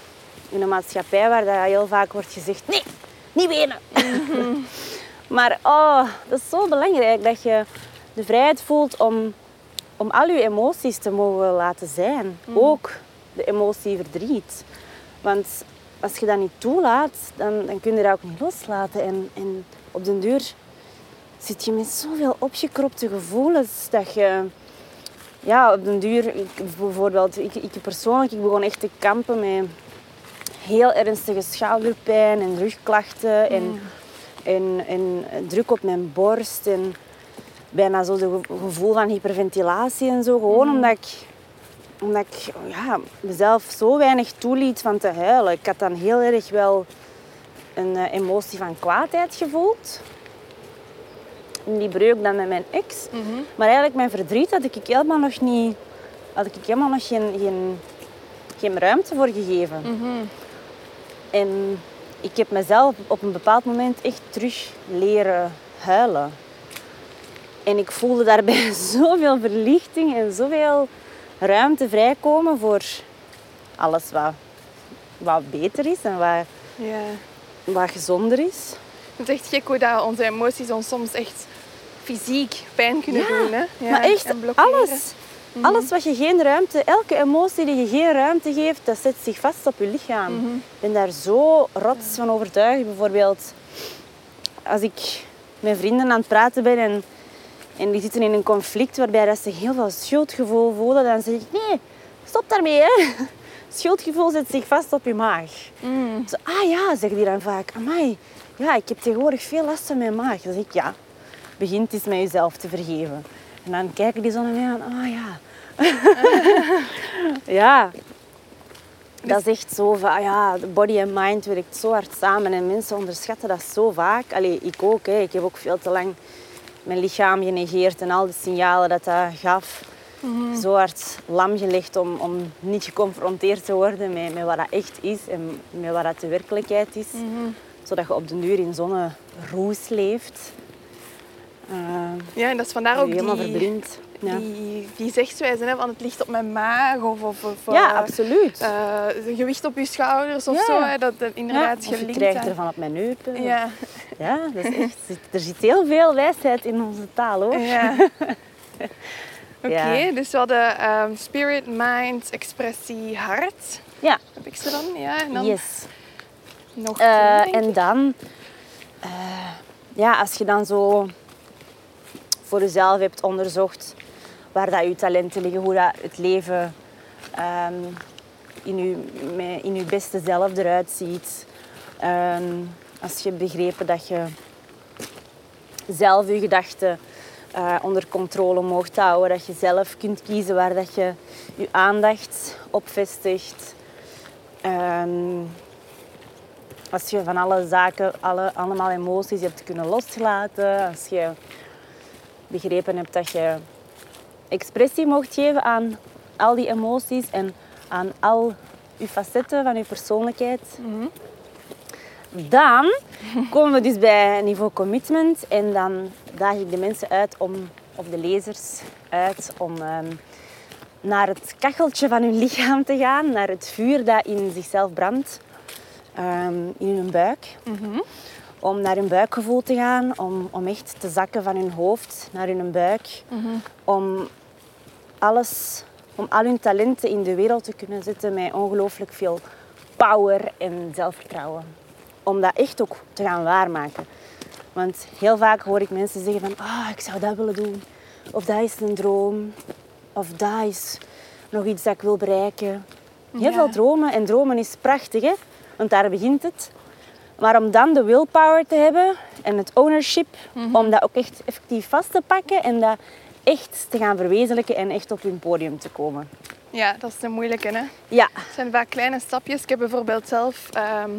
in een maatschappij waar dat heel vaak wordt gezegd... Nee, niet wenen. maar oh, dat is zo belangrijk dat je de vrijheid voelt om, om al je emoties te mogen laten zijn. Ook de emotie verdriet. Want als je dat niet toelaat, dan, dan kun je dat ook niet loslaten. En, en op den duur zit je met zoveel opgekropte gevoelens dat je... Ja, op den duur, ik, bijvoorbeeld, ik, ik persoonlijk, ik begon echt te kampen met heel ernstige schouderpijn en rugklachten en, en, en druk op mijn borst. En bijna zo het gevoel van hyperventilatie en zo. Gewoon omdat ik, omdat ik ja, mezelf zo weinig toeliet van te huilen. Ik had dan heel erg wel een eh, emotie van kwaadheid gevoeld. In die breuk dan met mijn ex. Maar eigenlijk mijn verdriet had ik helemaal nog niet... Had ik helemaal nog geen, geen, geen ruimte voor gegeven. En ik heb mezelf op een bepaald moment echt terug leren huilen. En ik voelde daarbij zoveel verlichting en zoveel ruimte vrijkomen voor alles wat, wat beter is en wat, Ja. wat gezonder is. Het is echt gek hoe dat onze emoties ons soms echt fysiek pijn kunnen doen. Hè? Ja, maar echt en blokkeren. alles. Alles wat je geen ruimte, elke emotie die je geen ruimte geeft, dat zet zich vast op je lichaam. Ik ben daar zo rots van overtuigd. Bijvoorbeeld, als ik met vrienden aan het praten ben en, en die zitten in een conflict waarbij dat ze heel veel schuldgevoel voelen, dan zeg ik, nee, stop daarmee. Hè. Schuldgevoel zet zich vast op je maag. Zo, ah ja, zeggen die dan vaak. Amai, ja, ik heb tegenwoordig veel last van mijn maag. Dan zeg ik, ja, begint eens met jezelf te vergeven. En dan kijken die zo naar mij aan, ah ja. ja. Dat is echt zo van, ah ja, de body en mind werkt zo hard samen en mensen onderschatten dat zo vaak. Allee, ik ook. Hè. Ik heb ook veel te lang mijn lichaam genegeerd en al de signalen dat dat gaf. Zo hard lam gelegd om, om niet geconfronteerd te worden met, met wat dat echt is en met wat dat de werkelijkheid is. Zodat je op de duur in zo'n roes leeft. Uh, Ja, en dat is vandaar ook helemaal die, verblind. Ja. die, die zegswijze hè, van het ligt op mijn maag of, of, of ja, eh, absoluut. eh, gewicht op je schouders of Ja. zo. Hè, dat dat ja, inderdaad of je krijgt ervan op mijn neupen. Ja, Ja, dat is echt, er zit heel veel wijsheid in onze taal hoor. ja. Oké, dus we hadden ehm, spirit, mind, expressie, hart. Ja, Heb ik ze dan? Ja, en dan yes. nog Eh, en dan, eh, ja, als je dan zo voor jezelf hebt onderzocht waar dat je talenten liggen, hoe dat het leven ehm, in, je, in je beste zelf eruit ziet. Ehm, als je hebt begrepen dat je zelf je gedachten eh, onder controle mocht houden, dat je zelf kunt kiezen waar dat je je aandacht op vestigt. Ehm, als je van alle zaken, alle, allemaal emoties hebt kunnen loslaten. Als je begrepen hebt dat je expressie mocht geven aan al die emoties en aan al je facetten van je persoonlijkheid. Dan komen we dus bij niveau commitment en dan daag ik de mensen uit om, of de lezers uit, om ehm, naar het kacheltje van hun lichaam te gaan, naar het vuur dat in zichzelf brandt, ehm, in hun buik. Om naar hun buikgevoel te gaan, om, om echt te zakken van hun hoofd naar hun buik. Om alles, om al hun talenten in de wereld te kunnen zetten met ongelooflijk veel power en zelfvertrouwen. Om dat echt ook te gaan waarmaken. Want heel vaak hoor ik mensen zeggen van, ah, ik zou dat willen doen. Of dat is een droom. Of dat is nog iets dat ik wil bereiken. Heel Ja. veel dromen. En dromen is prachtig, hè? Want daar begint het. Maar om dan de willpower te hebben en het ownership, om dat ook echt effectief vast te pakken en dat echt te gaan verwezenlijken en echt op hun podium te komen. Ja, dat is de moeilijke. Hè? Ja, Het zijn vaak kleine stapjes. Ik heb bijvoorbeeld zelf ehm,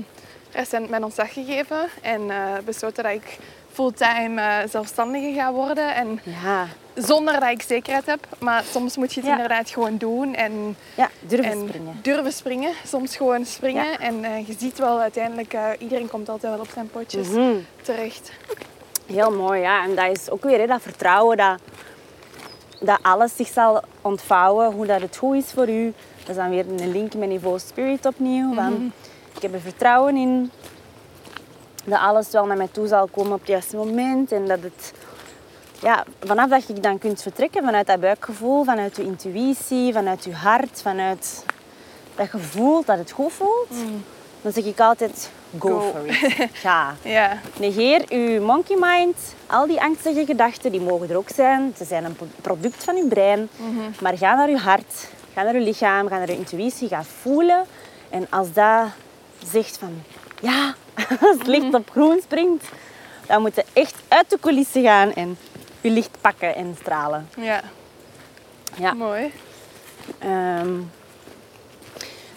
recent mijn ontslag gegeven en eh, besloten dat ik fulltime eh, zelfstandige ga worden. En ja, zonder dat ik zekerheid heb. Maar soms moet je het Ja. inderdaad gewoon doen en, ja durven en springen. durven springen. Soms gewoon springen. Ja. En eh, je ziet wel uiteindelijk, eh, iedereen komt altijd wel op zijn potjes Mhm. terecht. Heel mooi, ja. En dat is ook weer hè, dat vertrouwen dat, dat alles zich zal ontvouwen, hoe dat het goed is voor u. Dat is dan weer een link met niveau spirit opnieuw. Van, ik heb er vertrouwen in dat alles wel naar mij toe zal komen op het juiste moment. En dat het, ja, vanaf dat je dan kunt vertrekken vanuit dat buikgevoel, vanuit je intuïtie, vanuit je hart, vanuit dat je voelt dat het goed voelt, dan zeg ik altijd, go, Go. for it. Ga. Ja, Negeer je monkey mind. Al die angstige gedachten, die mogen er ook zijn. Ze zijn een pro- product van je brein. Maar ga naar je hart, ga naar je lichaam, ga naar je intuïtie, ga voelen. En als dat zegt van ja, als het licht op groen springt, dan moet je echt uit de coulissen gaan en je licht pakken en stralen. Ja, Ja. mooi. Ehm,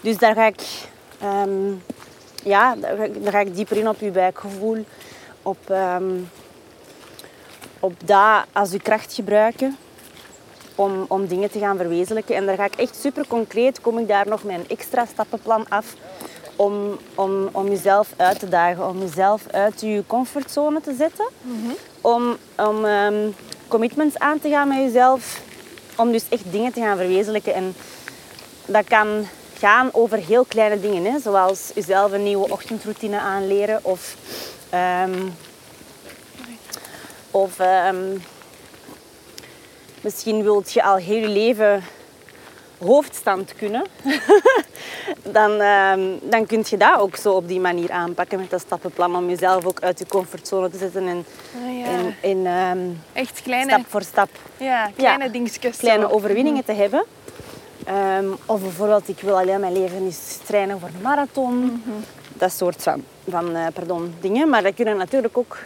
dus daar ga ik, ehm, ja, daar ga, ik, daar ga ik dieper in op je buikgevoel, op, ehm, op dat als je kracht gebruiken om, om dingen te gaan verwezenlijken. En daar ga ik echt super concreet, kom ik daar nog een extra stappenplan af om, om, om jezelf uit te dagen, om jezelf uit je comfortzone te zetten, om, om ehm, commitments aan te gaan met jezelf, om dus echt dingen te gaan verwezenlijken. En dat kan gaan over heel kleine dingen, hè, zoals jezelf een nieuwe ochtendroutine aanleren of, ehm, of ehm, misschien wilt je al heel je leven hoofdstand kunnen, dan, ehm, dan kun je dat ook zo op die manier aanpakken met dat stappenplan om jezelf ook uit je comfortzone te zetten en, Ah, ja. en, en ehm, Echt kleine, stap voor stap ja, kleine dingetjes. kleine overwinningen te hebben. Ehm, of bijvoorbeeld, ik wil alleen mijn leven eens trainen voor een marathon. Dat soort van, van eh, pardon, dingen. Maar dat kunnen natuurlijk ook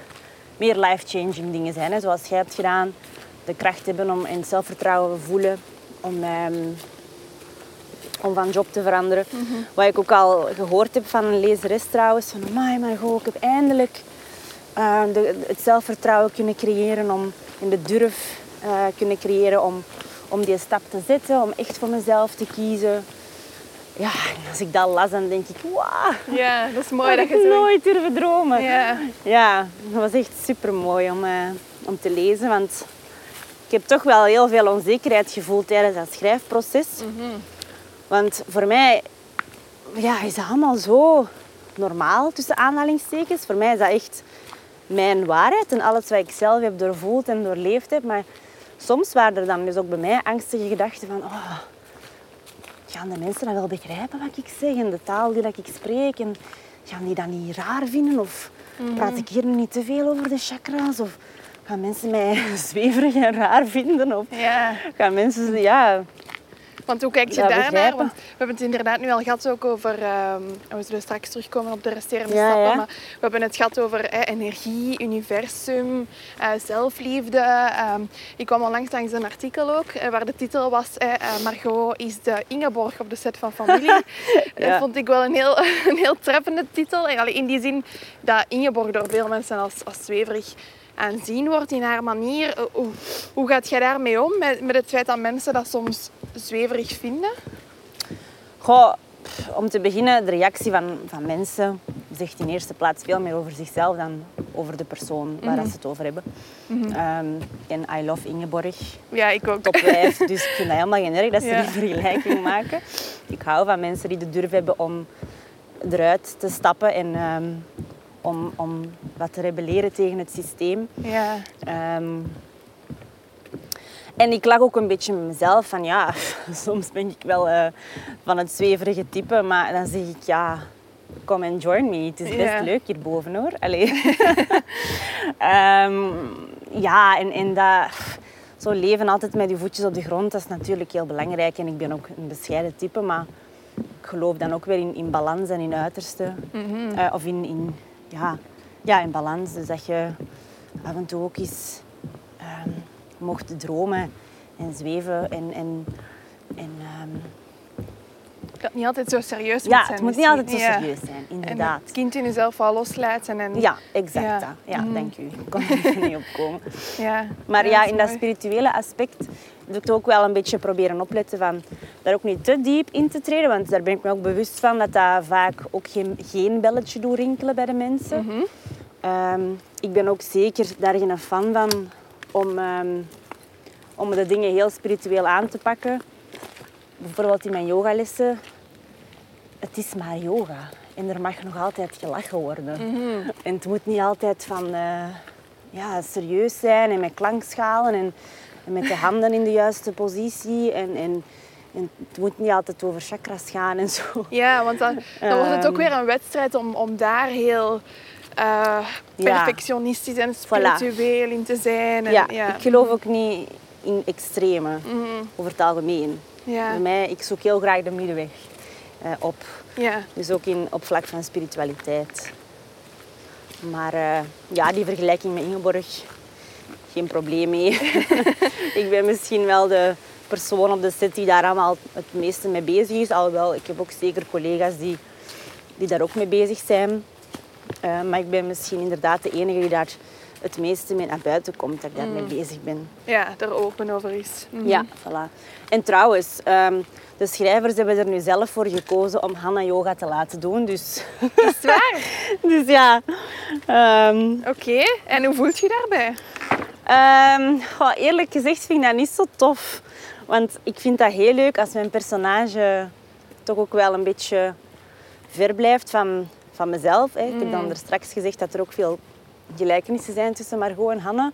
meer life-changing dingen zijn. Hè. Zoals jij hebt gedaan. De kracht hebben om in zelfvertrouwen voelen. Om, om van job te veranderen. Wat ik ook al gehoord heb van een lezeres trouwens. Van, amai, maar goh, ik heb eindelijk eh, de, het zelfvertrouwen kunnen creëren. Om, en de durf eh, kunnen creëren om, om die stap te zetten. Om echt voor mezelf te kiezen. Ja, als ik dat las, dan denk ik, wauw. Ja, dat is mooi dat ik je zo... nooit durven dromen. Ja. Ja, dat was echt super mooi om, eh, om te lezen. Want ik heb toch wel heel veel onzekerheid gevoeld tijdens dat schrijfproces. Want voor mij ja, is dat allemaal zo normaal, tussen aanhalingstekens. Voor mij is dat echt mijn waarheid en alles wat ik zelf heb doorvoeld en doorleefd heb. Maar soms waren er dan dus ook bij mij angstige gedachten van... Oh, gaan de mensen dat wel begrijpen wat ik zeg en de taal die dat ik spreek? En gaan die dat niet raar vinden? Of praat ik hier nu niet te veel over de chakra's? Of gaan mensen mij zweverig en raar vinden? Of ja, gaan mensen... Ja, want hoe kijk je daarnaar? Want we hebben het inderdaad nu al gehad ook over... ehm, we zullen straks terugkomen op de resterende Ja, stappen. ja. Maar we hebben het gehad over eh, energie, universum, eh, zelfliefde. Ehm, ik kwam onlangs langs een artikel ook, eh, waar de titel was... eh, Margot is de Ingeborg op de set van Familie. Ja. Dat vond ik wel een heel, een heel treffende titel. En, in die zin dat Ingeborg door veel mensen als, als zweverig aanzien wordt in haar manier. Eh, Hoe, hoe gaat jij daarmee om met, met het feit dat mensen dat soms zweverig vinden? Goh, om te beginnen, de reactie van, van mensen zegt in eerste plaats veel meer over zichzelf dan over de persoon waar dat ze het over hebben. Ehm, en I love Ingeborg, Ja, ik ook. topwijf, dus ik vind dat helemaal geen erg dat ze Ja. die vergelijking maken. Ik hou van mensen die de durf hebben om eruit te stappen en ehm, om, om wat te rebelleren tegen het systeem. Ja, Ehm, en ik lag ook een beetje met mezelf van ja, soms ben ik wel eh, van het zweverige type, maar dan zeg ik ja, kom en join me. Het is best leuk hierboven hoor. Allee. Ehm, ja, en, en dat, zo leven altijd met je voetjes op de grond, dat is natuurlijk heel belangrijk. En ik ben ook een bescheiden type, maar ik geloof dan ook weer in, in balans en in uiterste. Eh, of in, in, ja, ja, in balans. Dus dat je af en toe ook eens ehm, mocht dromen en zweven. En, en, en, dat niet altijd zo serieus moet ja, zijn. het moet niet altijd zo. Ja. serieus zijn, En inderdaad. het kind in jezelf wel loslaten. En, Ja, exact. Ja. dat. Ja, Mhm. dank u. Ik kon er niet op komen. ja. Maar ja, in dat spirituele aspect heb ik ook wel een beetje proberen opletten van daar ook niet te diep in te treden. Want daar ben ik me ook bewust van dat dat vaak ook geen, geen belletje doet rinkelen bij de mensen. Mhm. Ehm, ik ben ook zeker daar geen fan van om, ehm, om de dingen heel spiritueel aan te pakken. Bijvoorbeeld in mijn yogalessen. Het is maar yoga. En er mag nog altijd gelachen worden. Mhm. En het moet niet altijd van eh, ja, serieus zijn en met klankschalen en, en met de handen in de juiste positie. En, en, en het moet niet altijd over chakras gaan en zo. Ja, want dan, dan wordt het ook Ehm. weer een wedstrijd om, om daar heel eh, perfectionistisch en spiritueel in te zijn. En, Ja, ja. ik geloof ook niet in extreme Mhm. over het algemeen. Ja. Bij mij, ik zoek heel graag de middenweg eh, op. Ja. Dus ook in, op vlak van spiritualiteit. Maar eh, ja, die vergelijking met Ingeborg geen probleem mee. ik ben misschien wel de persoon op de set die daar allemaal het meeste mee bezig is. Alhoewel, ik heb ook zeker collega's die, die daar ook mee bezig zijn. Uh, maar ik ben misschien inderdaad de enige die daar het meeste mee naar buiten komt, dat ik daarmee mm. bezig ben. Ja, er open over is. Mm. Ja, voilà. En trouwens, um, de schrijvers hebben er nu zelf voor gekozen om Hanna yoga te laten doen. Dus... Is het waar? dus ja. Um... Oké, en hoe voelt je daarbij? Um, eerlijk gezegd vind ik dat niet zo tof. Want ik vind dat heel leuk als mijn personage toch ook wel een beetje ver blijft van, van mezelf. Hè. Ik heb dan mm. er straks gezegd dat er ook veel gelijkenissen zijn tussen Margot en Hanne.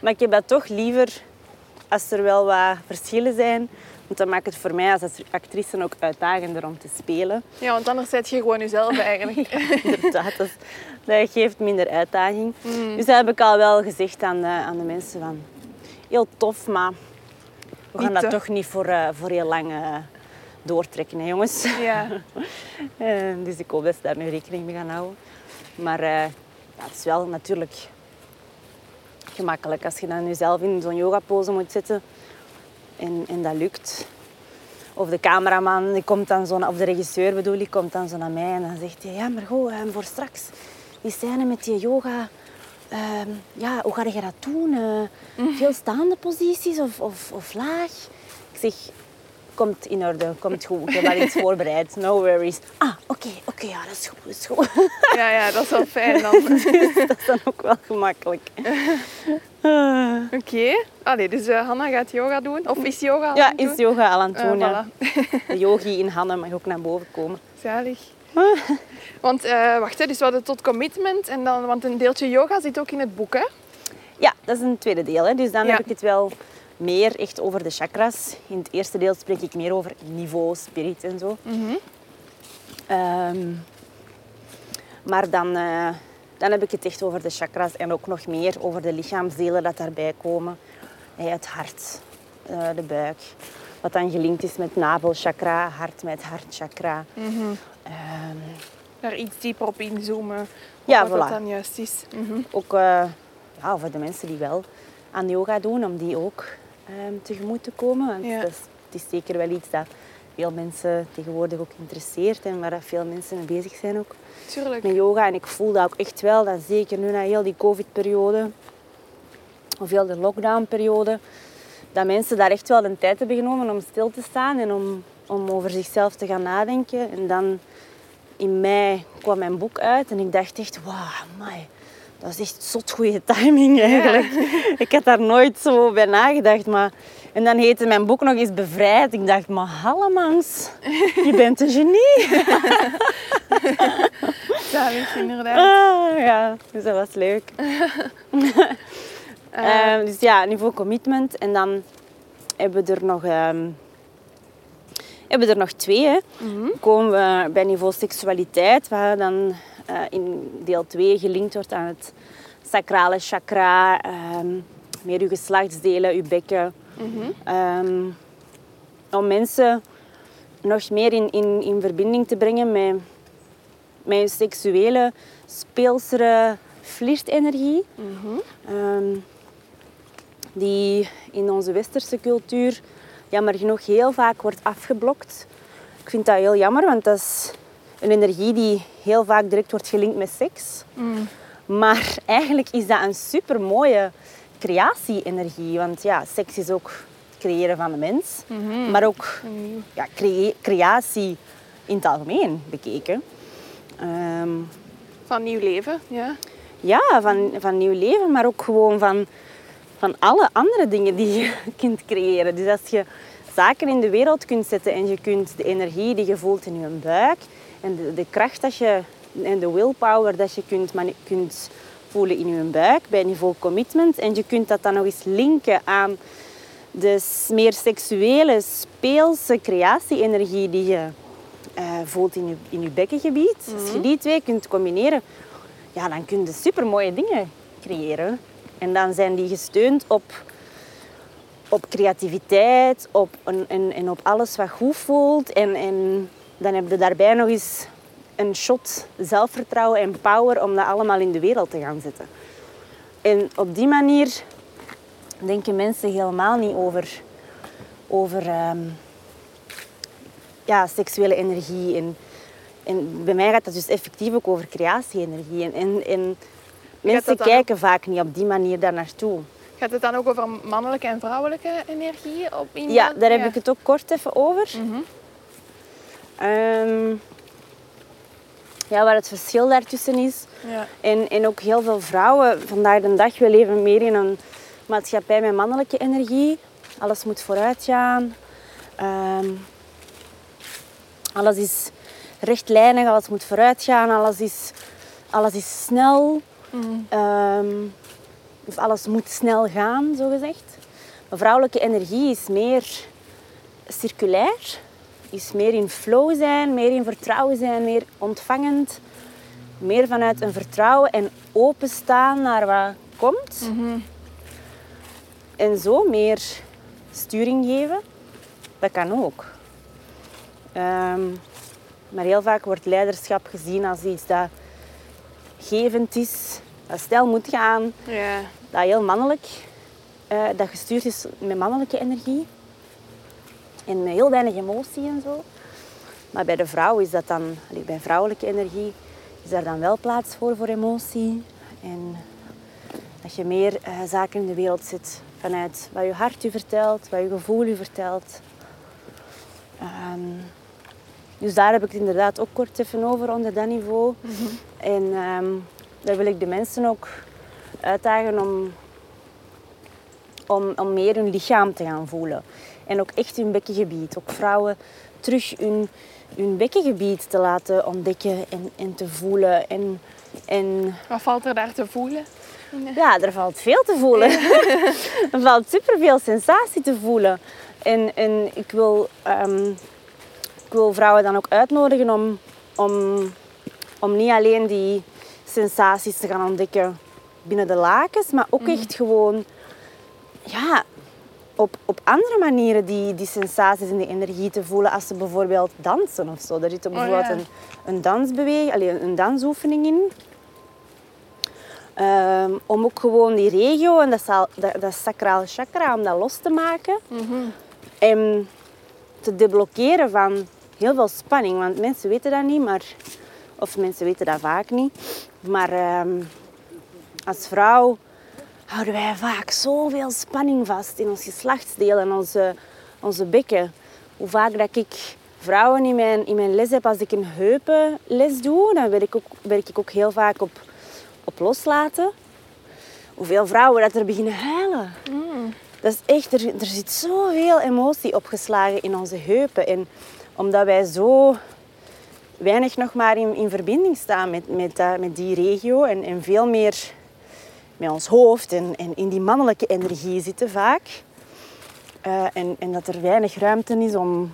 Maar ik heb dat toch liever als er wel wat verschillen zijn. Want dan maakt het voor mij als actrice ook uitdagender om te spelen. Ja, want anders zet je gewoon jezelf eigenlijk. inderdaad, dat, dat, geeft minder uitdaging. Mm. Dus dat heb ik al wel gezegd aan de, aan de mensen. Van, heel tof, maar we gaan dat toch niet voor, uh, voor heel lang uh, doortrekken, hè, jongens. Ja. uh, dus ik hoop dat ze daar nu rekening mee gaan houden. Maar ja, het is wel natuurlijk gemakkelijk als je dan jezelf in zo'n yogapose moet zitten en, en dat lukt. Of de cameraman, die komt dan zo, of de regisseur bedoel ik, komt dan zo naar mij en dan zegt hij, ja maar goed, voor straks, die scène met die yoga, ehm, ja, hoe ga je dat doen? Uh, veel staande posities of, of, of laag? Ik zeg, komt in orde, komt goed. Ik heb al iets voorbereid, no worries. Ah, oké, oké, ja, dat is goed, dat is goed. Ja, ja, dat is wel fijn dan. dat is dan ook wel gemakkelijk. Oké. Okay. dus uh, Hanna gaat yoga doen? Of is yoga al Ja, is yoga al aan het doen, uh, ja. De yogi in Hanna mag ook naar boven komen. Zalig. Want uh, wacht, hè, dus we hadden tot commitment. En dan, want een deeltje yoga zit ook in het boek, hè? Ja, dat is een tweede deel. Hè. Dus dan heb ik het wel meer echt over de chakras. In het eerste deel spreek ik meer over niveau, spirit en zo. Mhm. Ehm, maar dan, uh, dan heb ik het echt over de chakras en ook nog meer over de lichaamsdelen dat daarbij komen. het hart, uh, de buik. Wat dan gelinkt is met navelchakra, hart met hartchakra. Mm -hmm. Daar iets dieper op inzoomen. Ja, wat voilà. dat dan juist is. Mm Ook uh, ja, voor de mensen die wel aan yoga doen, om die ook um, tegemoet te komen. Want ja. dat is, het is zeker wel iets dat veel mensen tegenwoordig ook interesseert en waar veel mensen mee bezig zijn ook. Tuurlijk. Met yoga. En ik voel dat ook echt wel, dat zeker nu na heel die covid-periode, of heel de lockdown-periode, dat mensen daar echt wel de tijd hebben genomen om stil te staan en om, om over zichzelf te gaan nadenken. En dan in mei kwam mijn boek uit en ik dacht echt, wauw, my, dat is echt zot goede timing eigenlijk. Ik had daar nooit zo bij nagedacht. Maar... En dan heette mijn boek nog eens Bevrijd. Ik dacht, maar hallemans, je bent een genie. Dat is inderdaad. Ah, ja, dus dat was leuk. uh, dus ja, niveau commitment. En dan hebben we er nog... Um, hebben we er nog twee. Hè. Mm Komen we bij niveau seksualiteit, waar dan uh, in deel 2 gelinkt wordt aan het sacrale chakra, um, meer uw geslachtsdelen, uw bekken. Mm -hmm. um, om mensen nog meer in, in, in verbinding te brengen met, met je seksuele, speelsere flirtenergie. Mm -hmm. um, die in onze westerse cultuur jammer genoeg heel vaak wordt afgeblokt. Ik vind dat heel jammer, want dat is een energie die heel vaak direct wordt gelinkt met seks. Mm. Maar eigenlijk is dat een super mooie creatie-energie. Want ja, seks is ook het creëren van de mens. Mhm. Maar ook ja, creatie in het algemeen bekeken. Ehm, van nieuw leven, ja. Ja, van, van nieuw leven, maar ook gewoon van, van alle andere dingen die je kunt creëren. Dus als je zaken in de wereld kunt zetten en je kunt de energie die je voelt in je buik en de, de kracht dat je, en de willpower dat je kunt, kunt voelen in je buik bij niveau commitment. En je kunt dat dan nog eens linken aan de meer seksuele, speelse creatie-energie die je uh, voelt in je, in je bekkengebied. Als je mhm. die twee kunt combineren, ja, dan kun je super mooie dingen creëren. En dan zijn die gesteund op, op creativiteit op, en, en, en op alles wat goed voelt. En, en dan heb je daarbij nog eens een shot zelfvertrouwen en power om dat allemaal in de wereld te gaan zetten. En op die manier denken mensen helemaal niet over, over ehm, ja, seksuele energie. En, en bij mij gaat dat dus effectief ook over creatie-energie. En, en, en mensen kijken vaak niet op die manier daar naartoe. Gaat het dan ook over mannelijke en vrouwelijke energie? Op iemand? Ja, daar heb ik het ook kort even over. Ehm, ja, waar het verschil daartussen is. Ja. En, en ook heel veel vrouwen vandaag de dag, we leven meer in een maatschappij met mannelijke energie. Alles moet vooruit gaan. Ehm, alles is rechtlijnig, alles moet vooruit gaan, alles is, alles is snel. Of alles moet snel gaan, zo gezegd. Maar vrouwelijke energie is meer circulair, is meer in flow zijn, meer in vertrouwen zijn, meer ontvangend. Meer vanuit een vertrouwen en openstaan naar wat komt. En zo meer sturing geven, dat kan ook. Ehm, maar heel vaak wordt leiderschap gezien als iets dat gevend is, dat snel moet gaan, Ja. dat heel mannelijk, eh, dat gestuurd is met mannelijke energie. En met heel weinig emotie en zo. Maar bij de vrouw is dat dan, bij vrouwelijke energie, is daar dan wel plaats voor voor emotie. En dat je meer eh, zaken in de wereld zet vanuit wat je hart je vertelt, wat je gevoel je vertelt. Ehm, dus daar heb ik het inderdaad ook kort even over onder dat niveau. En ehm, daar wil ik de mensen ook uitdagen om, om, om meer hun lichaam te gaan voelen. En ook echt hun bekkengebied. Ook vrouwen terug hun, hun bekkengebied te laten ontdekken en, en te voelen. En, en Wat valt er daar te voelen? ja, er valt veel te voelen. er valt superveel sensatie te voelen. En, en ik, wil, ehm, ik wil vrouwen dan ook uitnodigen om, om, om niet alleen die sensaties te gaan ontdekken binnen de lakens, maar ook echt gewoon ja, op, op andere manieren die, die sensaties en die energie te voelen. Als ze bijvoorbeeld dansen of zo. Daar zit er bijvoorbeeld ja. een, een dansbeweging, allee, een dansoefening in. Ehm, om ook gewoon die regio en dat, zal- dat, dat sacraal chakra, om dat los te maken. En te deblokkeren van heel veel spanning. Want mensen weten dat niet, maar, of mensen weten dat vaak niet. Maar ehm, als vrouw houden wij vaak zoveel spanning vast in ons geslachtsdeel en onze, onze bekken. Hoe vaak dat ik vrouwen in mijn, in mijn les heb, als ik een heupenles doe, dan werk ik ook, werk ik ook heel vaak op, op loslaten. Hoeveel vrouwen dat er beginnen huilen. Dat is echt, er, er zit zoveel emotie opgeslagen in onze heupen. En omdat wij zo weinig nog maar in, in verbinding staan met, met, dat- met die regio en, en veel meer met ons hoofd en, en in die mannelijke energie zitten vaak. Eh, en, en dat er weinig ruimte is om,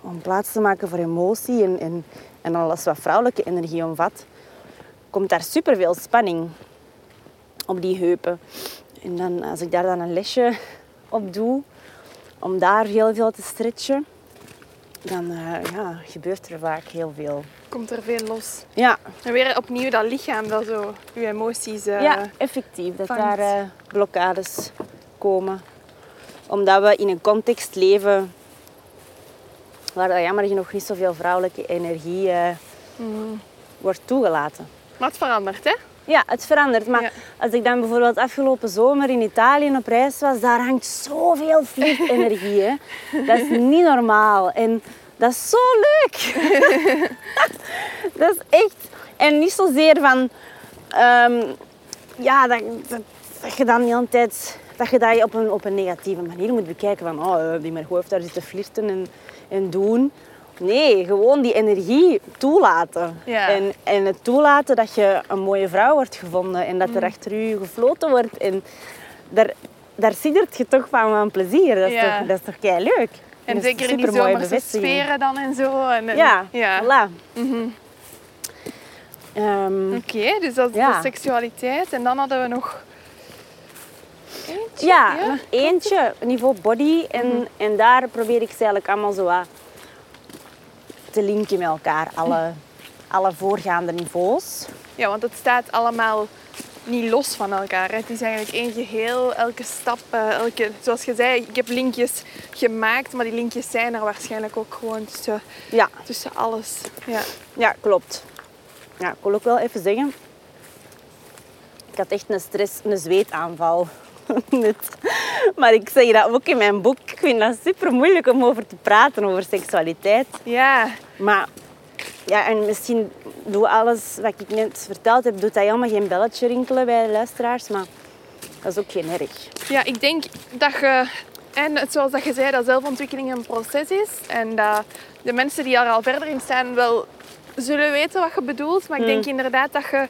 om plaats te maken voor emotie en, en, en alles wat vrouwelijke energie omvat, komt daar superveel spanning op die heupen. En dan, als ik daar dan een lesje op doe, om daar heel veel te stretchen, dan eh, ja, gebeurt er vaak heel veel. Komt er veel los. Ja, En weer opnieuw dat lichaam dat zo je emoties... eh, ja effectief. Dat vangt. daar eh, blokkades komen. Omdat we in een context leven waar dat jammer genoeg niet zoveel vrouwelijke energie eh, wordt toegelaten. Maar het verandert, hè? Ja, het verandert. Maar Ja. als ik dan bijvoorbeeld afgelopen zomer in Italië op reis was, daar hangt zoveel vliegenergie. Hè. Dat is niet normaal. En dat is zo leuk. dat is echt... En niet zozeer van... ehm, ja, dat, dat, dat je dan de hele tijd... Dat je dat op een, op een negatieve manier moet bekijken. Van, oh, die Margot heeft daar zitten flirten en, en doen. Nee, gewoon die energie toelaten. Ja. En, en het toelaten dat je een mooie vrouw wordt gevonden. En dat Mm. er achter u gefloten wordt. En daar, daar siddert je toch van van plezier. Dat is Ja. toch, dat is toch kei leuk. En zeker in die zomerse sferen dan en zo. En, en- Ja, ja. voilà. Ehm, Oké, dus dat is Ja. de seksualiteit. En dan hadden we nog eentje. Ja, nog eentje, niveau body. En, Mhm. en daar probeer ik ze eigenlijk allemaal zo wat te linken met elkaar. Alle, alle voorgaande niveaus. Ja, want het staat allemaal niet los van elkaar. hè. Het is eigenlijk één geheel, elke stap, eh, elke, zoals je zei, ik heb linkjes gemaakt, maar die linkjes zijn er waarschijnlijk ook gewoon tussen, Ja, tussen alles. Ja. ja, klopt. Ja, ik wil ook wel even zeggen, ik had echt een stress, een zweetaanval. Net. Maar ik zeg dat ook in mijn boek. Ik vind dat super moeilijk om over te praten, over seksualiteit. ja, Maar ja, en misschien doe alles wat ik net verteld heb, doet dat helemaal geen belletje rinkelen bij de luisteraars. Maar dat is ook geen erg. Ja, ik denk dat je, en het- zoals dat je zei, dat zelfontwikkeling een proces is. En dat de mensen die er al verder in staan wel zullen weten wat je bedoelt. Maar ik denk inderdaad dat je,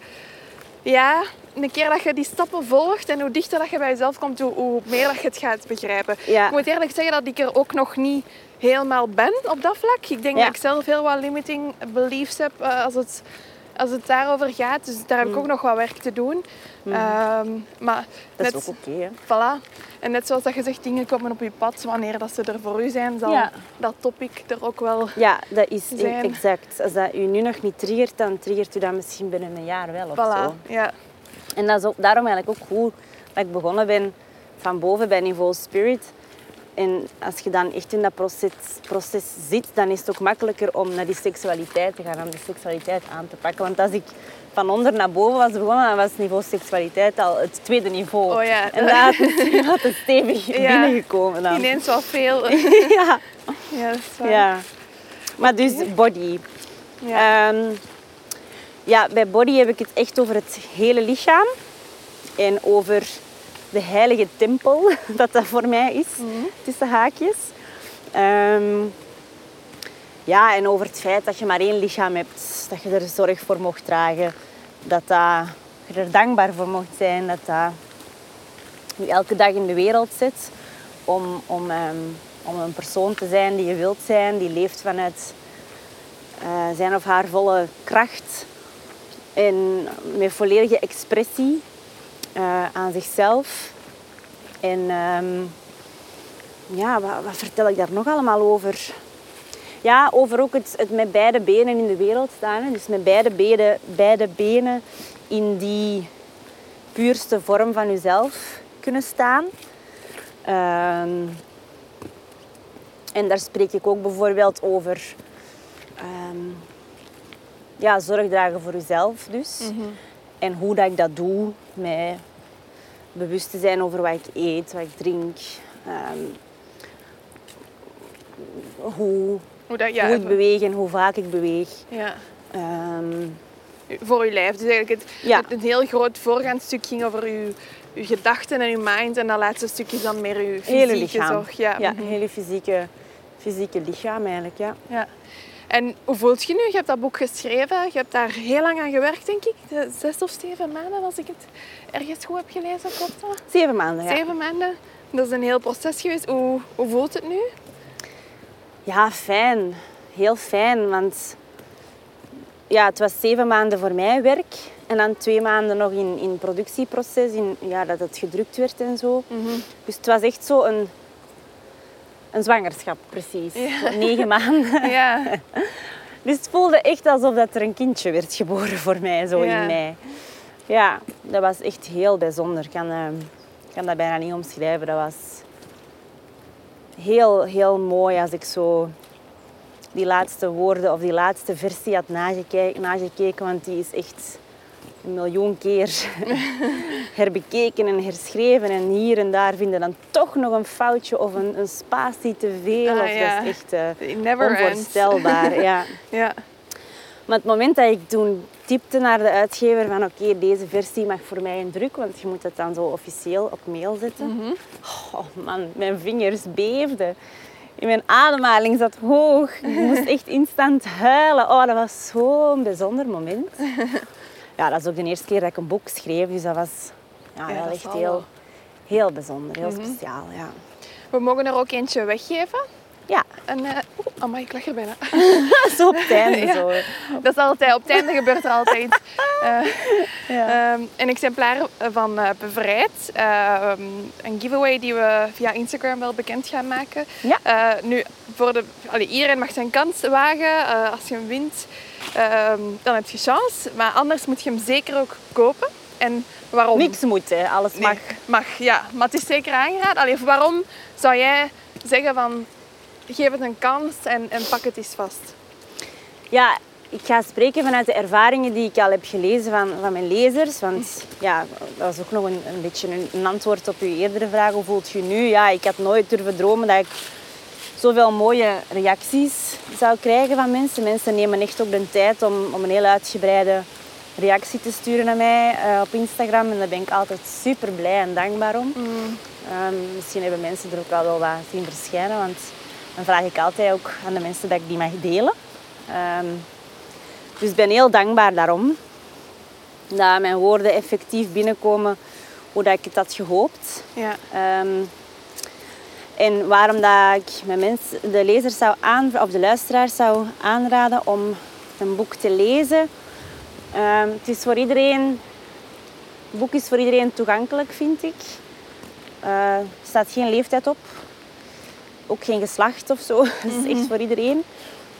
ja, een keer dat je die stappen volgt en hoe dichter dat je bij jezelf komt, hoe, hoe meer dat je het gaat begrijpen. Ja. Ik moet eerlijk zeggen dat ik er ook nog niet helemaal ben op dat vlak. Ik denk Ja. dat ik zelf heel wat limiting beliefs heb eh, als het, als het daarover gaat. Dus daar heb ik ook nog wat werk te doen. Ehm, maar Dat is net- ook oké. Voilà. En net zoals dat je zegt, dingen komen op je pad. Wanneer dat ze er voor u zijn, zal Ja. dat topic er ook wel... ja, dat is e- Zijn. exact. Als dat u nu nog niet triggert, dan triggert u dat misschien binnen een jaar wel of zo. Ja. En dat is ook, daarom eigenlijk ook goed dat ik begonnen ben van boven bij niveau spirit. En als je dan echt in dat proces, proces zit, dan is het ook makkelijker om naar die seksualiteit te gaan, om die seksualiteit aan te pakken. Want als ik van onder naar boven was begonnen, dan was niveau seksualiteit al het tweede niveau. Oh ja. En is dat is stevig Ja. binnengekomen dan. Ineens wat veel. Ja. ja, dat is waar. ja. Maar dus body. Ja. Ehm, ja, bij body heb ik het echt over het hele lichaam. En over de heilige tempel, dat dat voor mij is, tussen haakjes. Ehm, ja, en over het feit dat je maar één lichaam hebt. Dat je er zorg voor mocht dragen. Dat, dat je er dankbaar voor mocht zijn. Dat dat je elke dag in de wereld zit. Om, om, ehm, om een persoon te zijn die je wilt zijn. Die leeft vanuit eh, zijn of haar volle kracht. En met volledige expressie eh, aan zichzelf. En ehm, ja, wat, wat vertel ik daar nog allemaal over? Ja, over ook het, met beide benen in de wereld staan. Dus met beide benen, beide benen in die puurste vorm van jezelf kunnen staan. Ehm, en daar spreek ik ook bijvoorbeeld over ehm, ja, zorg dragen voor jezelf dus. En hoe dat ik dat doe met bewust te zijn over wat ik eet, wat ik drink. ehm, hoe, Hoe dat, ja, hoe ik beweeg en hoe vaak ik beweeg. ja. Ehm, Voor je lijf. Dus eigenlijk het, Ja. het, een heel groot voorgaand stuk ging over je, je gedachten en je mind. En dat laatste stukje is dan meer je fysieke hele lichaam. zorg. Ja. ja, mhm. hele fysieke, fysieke lichaam eigenlijk, ja. Ja. En hoe voelt je nu? Je hebt dat boek geschreven. Je hebt daar heel lang aan gewerkt, denk ik. Zes of zeven maanden, als ik het ergens goed heb gelezen. Klopt dat? Zeven maanden, ja. Zeven maanden. Dat is een heel proces geweest. Hoe, hoe voelt het nu? Ja, fijn. Heel fijn, want ja, het was zeven maanden voor mij werk. En dan twee maanden nog in, in productieproces, in, ja, dat het gedrukt werd en zo. Dus het was echt zo een, een zwangerschap, precies. Ja. Negen maanden. Ja. Dus het voelde echt alsof dat er een kindje werd geboren voor mij, zo Ja. in mei. Ja, dat was echt heel bijzonder. Ik kan, eh, kan dat bijna niet omschrijven. Dat was heel, heel mooi als ik zo die laatste woorden of die laatste versie had nagekeken, nagekeken want die is echt een miljoen keer herbekeken en herschreven. En hier en daar vinden dan toch nog een foutje of een, een spatie te veel. Ah, of ja. Dat is echt eh, onvoorstelbaar. ja. Ja. Maar het moment dat ik toen tipte naar de uitgever van oké, deze versie mag voor mij in druk, want je moet het dan zo officieel op mail zetten. Oh man, mijn vingers beefden. In mijn ademhaling zat hoog. Ik moest echt instant huilen. Oh, dat was zo'n bijzonder moment. Ja, dat is ook de eerste keer dat ik een boek schreef, dus dat was ja, Ja, wel dat echt heel, wel. heel bijzonder, heel speciaal. Ja. We mogen er ook eentje weggeven. ja, En, eh oeh, amai, ik lag er bijna. zo op het einde Ja. zo. Dat is altijd, op het einde gebeurt er altijd iets. Eh, Ja. ehm, een exemplaar van eh, Bevrijd. Ehm, een giveaway die we via Instagram wel bekend gaan maken. Ja. Nu, voor de, allee, iedereen mag zijn kans wagen. Als je hem wint, ehm, dan heb je chance. Maar anders moet je hem zeker ook kopen. En waarom? Niks moet, hè. alles Nee, mag. Mag, ja. Maar het is zeker aangeraden. Allee, waarom zou jij zeggen van... Geef het een kans en, en pak het eens vast. Ja, ik ga spreken vanuit de ervaringen die ik al heb gelezen van, van mijn lezers. Want ja, dat was ook nog een, een beetje een, een antwoord op uw eerdere vraag. Hoe voelt je nu? Ja, ik had nooit durven dromen dat ik zoveel mooie reacties zou krijgen van mensen. Mensen nemen echt ook de tijd om, om een heel uitgebreide reactie te sturen naar mij eh, op Instagram. En daar ben ik altijd super blij en dankbaar om. Ehm, misschien hebben mensen er ook al wel wat zien verschijnen. Want dan vraag ik altijd ook aan de mensen dat ik die mag delen. Ehm, dus ik ben heel dankbaar daarom. Dat mijn woorden effectief binnenkomen hoe dat ik het had gehoopt. Ja. Ehm, en waarom dat ik mijn mensen, de lezers zou aan, of de luisteraars zou aanraden om een boek te lezen. Ehm, het is voor iedereen, het boek is voor iedereen toegankelijk, vind ik. Eh, er staat geen leeftijd op. Ook geen geslacht of zo. Het is echt voor iedereen.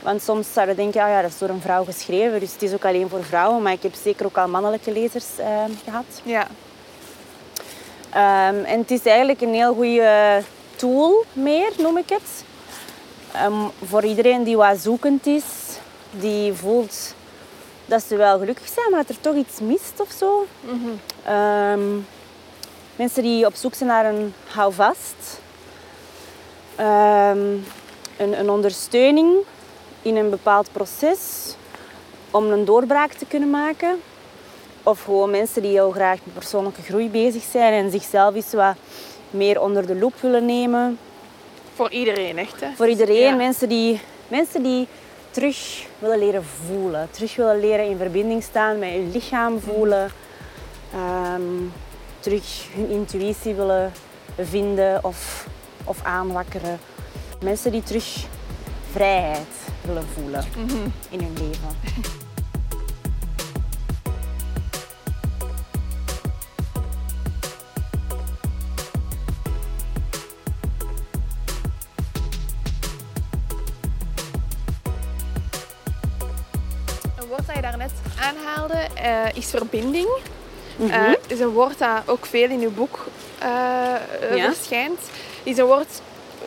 Want soms zouden we denken, ah ja, dat is door een vrouw geschreven. Dus het is ook alleen voor vrouwen. Maar ik heb zeker ook al mannelijke lezers eh, gehad. Ja. Ehm, en het is eigenlijk een heel goede tool meer, noem ik het. Ehm, voor iedereen die wat zoekend is, die voelt dat ze wel gelukkig zijn, maar dat er toch iets mist of zo. Ehm, mensen die op zoek zijn naar een houvast. Ehm, een, een ondersteuning in een bepaald proces om een doorbraak te kunnen maken. Of gewoon mensen die heel graag met persoonlijke groei bezig zijn en zichzelf eens wat meer onder de loep willen nemen. Voor iedereen, echt. Hè? Voor iedereen, Ja. mensen, die, mensen die terug willen leren voelen. Terug willen leren in verbinding staan met hun lichaam voelen. Ehm, terug hun intuïtie willen vinden of, of aanwakkeren. Mensen die terug vrijheid willen voelen in hun leven. Daarnet aanhaalde eh, is verbinding. Eh, het is een woord dat ook veel in uw boek eh, Ja. verschijnt. Het is een woord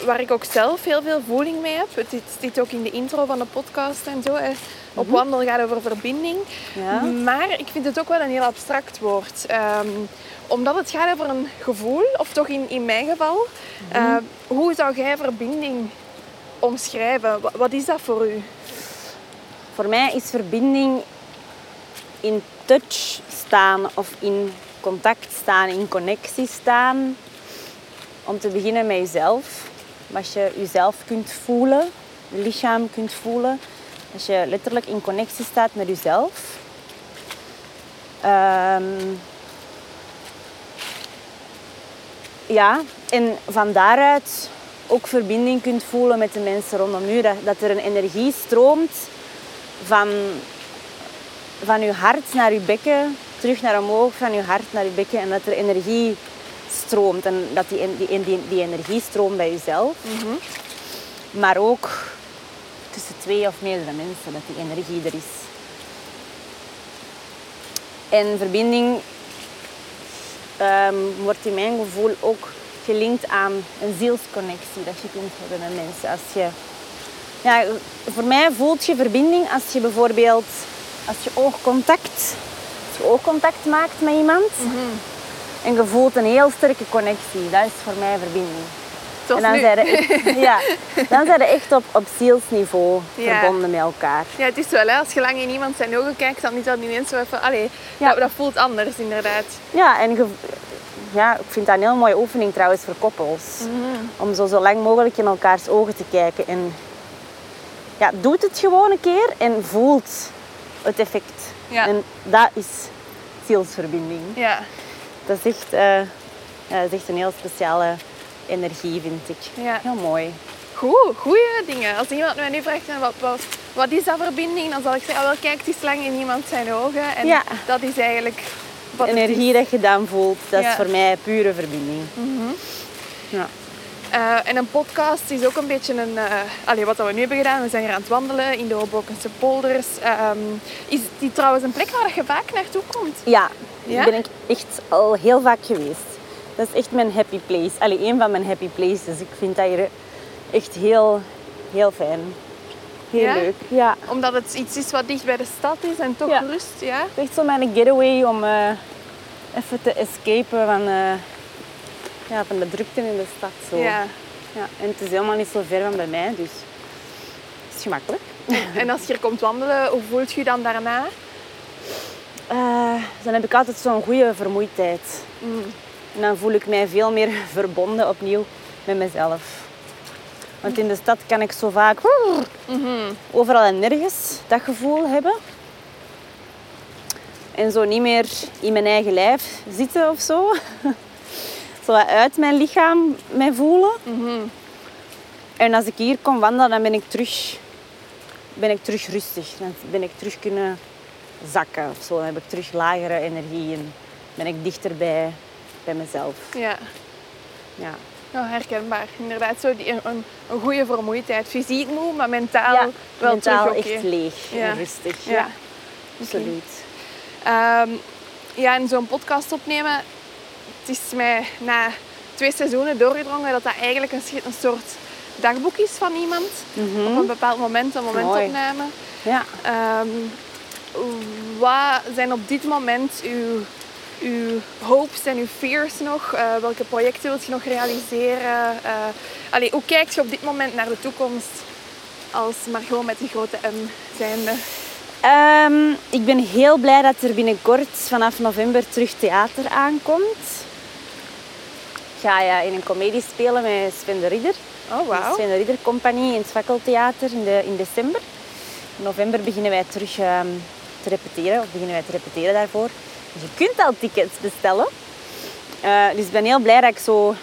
waar ik ook zelf heel veel voeling mee heb. Het zit ook in de intro van de podcast en zo. hè. Op wandel gaat over verbinding. Ja. Maar ik vind het ook wel een heel abstract woord. Ehm, omdat het gaat over een gevoel, of toch in, in mijn geval. Eh, hoe zou jij verbinding omschrijven? Wa- Wat is dat voor u? Voor mij is verbinding in touch staan of in contact staan, in connectie staan. Om te beginnen met jezelf. Als je jezelf kunt voelen, je lichaam kunt voelen. Als je letterlijk in connectie staat met jezelf. Ehm, ja, en van daaruit ook verbinding kunt voelen met de mensen rondom u. Dat, dat er een energie stroomt van, van je hart naar je bekken, terug naar omhoog, van je hart naar je bekken. En dat er energie stroomt. En dat die, die, die, die energie stroomt bij jezelf. Maar ook tussen twee of meerdere mensen, dat die energie er is. En verbinding ehm, wordt in mijn gevoel ook gelinkt aan een zielsconnectie dat je kunt hebben met mensen. Als je, ja, voor mij voelt je verbinding als je bijvoorbeeld als je oogcontact, als je oogcontact maakt met iemand en je voelt een heel sterke connectie. Dat is voor mij verbinding. Zoals en dan nu. zijn echt, ja, dan zijn we echt op, op zielsniveau Ja. verbonden met elkaar. Ja, het is wel, hè, als je lang in iemand zijn ogen kijkt, dan is dat ineens zo even... Allee, Ja. dat, dat voelt anders, inderdaad. Ja, en ja, ik vind dat een heel mooie oefening trouwens voor koppels. Mhm. Om zo, zo lang mogelijk in elkaars ogen te kijken. En ja, doet het gewoon een keer en voelt het effect. Ja. En dat is zielsverbinding. Ja. Dat is echt, eh, ja, dat is echt een heel speciale energie, vind ik. Ja. Heel mooi. Goed, goede dingen. Als iemand mij nu vraagt, hè, wat, wat, wat is dat verbinding? Dan zal ik zeggen, ah, wel, kijk eens lang in iemand zijn ogen. En Ja. dat is eigenlijk wat is. energie dat je dan voelt, dat is voor mij pure verbinding. Ja. Eh, en een podcast is ook een beetje een... eh allee, wat dat we nu hebben gedaan, we zijn hier aan het wandelen in de Hobokense polders. Ehm, is die trouwens een plek waar je vaak naartoe komt? Ja, Ja? daar ben ik echt al heel vaak geweest. Dat is echt mijn happy place. Allee, een van mijn happy places. Ik vind dat hier echt heel, heel fijn. Heel Ja? leuk. Ja. Omdat het iets is wat dicht bij de stad is en toch Ja. rust, ja? Het is echt zo mijn getaway om eh, even te escapen van, ja, van de drukte in de stad. Zo. Ja. Ja, en het is helemaal niet zo ver van bij mij, dus het is gemakkelijk. En als je hier komt wandelen, hoe voelt je je dan daarna? Eh, dan heb ik altijd zo'n goede vermoeidheid. Mm. En dan voel ik mij veel meer verbonden opnieuw met mezelf. Want in de stad kan ik zo vaak overal en nergens dat gevoel hebben. En zo niet meer in mijn eigen lijf zitten of zo. Zo uit mijn lichaam mij voelen. En als ik hier kom wandelen, dan ben ik terug, ben ik terug rustig. Dan ben ik terug kunnen zakken of zo. Dan heb ik terug lagere energie en ben ik dichter bij, bij mezelf. Ja. Ja. Herkenbaar. Inderdaad, zo die, een, een goede vermoeidheid. Fysiek moe, maar mentaal Ja, wel mentaal terug echt leeg Ja. en rustig. Ja. Ja, absoluut. Ehm, ja, en zo'n podcast opnemen, het is mij na twee seizoenen doorgedrongen dat dat eigenlijk een, soort dagboek is van iemand. Op een bepaald moment, een momentopname. Ja. Ehm, wat zijn op dit moment uw, uw hopes en uw fears nog? Eh, welke projecten wilt je nog realiseren? Eh, allee, hoe kijkt je op dit moment naar de toekomst als Margot met die grote M zijnde? Ehm, ik ben heel blij dat er binnenkort vanaf november terug theater aankomt. Ik ga in een komedie spelen met Sven de Ridder. Oh, De wauw. Sven de Ridder Compagnie in het Fakkeltheater in, de, in december. In november beginnen wij terug ehm, te repeteren, of beginnen wij te repeteren daarvoor. Dus je kunt al tickets bestellen. Eh, dus ik ben heel blij dat ik zo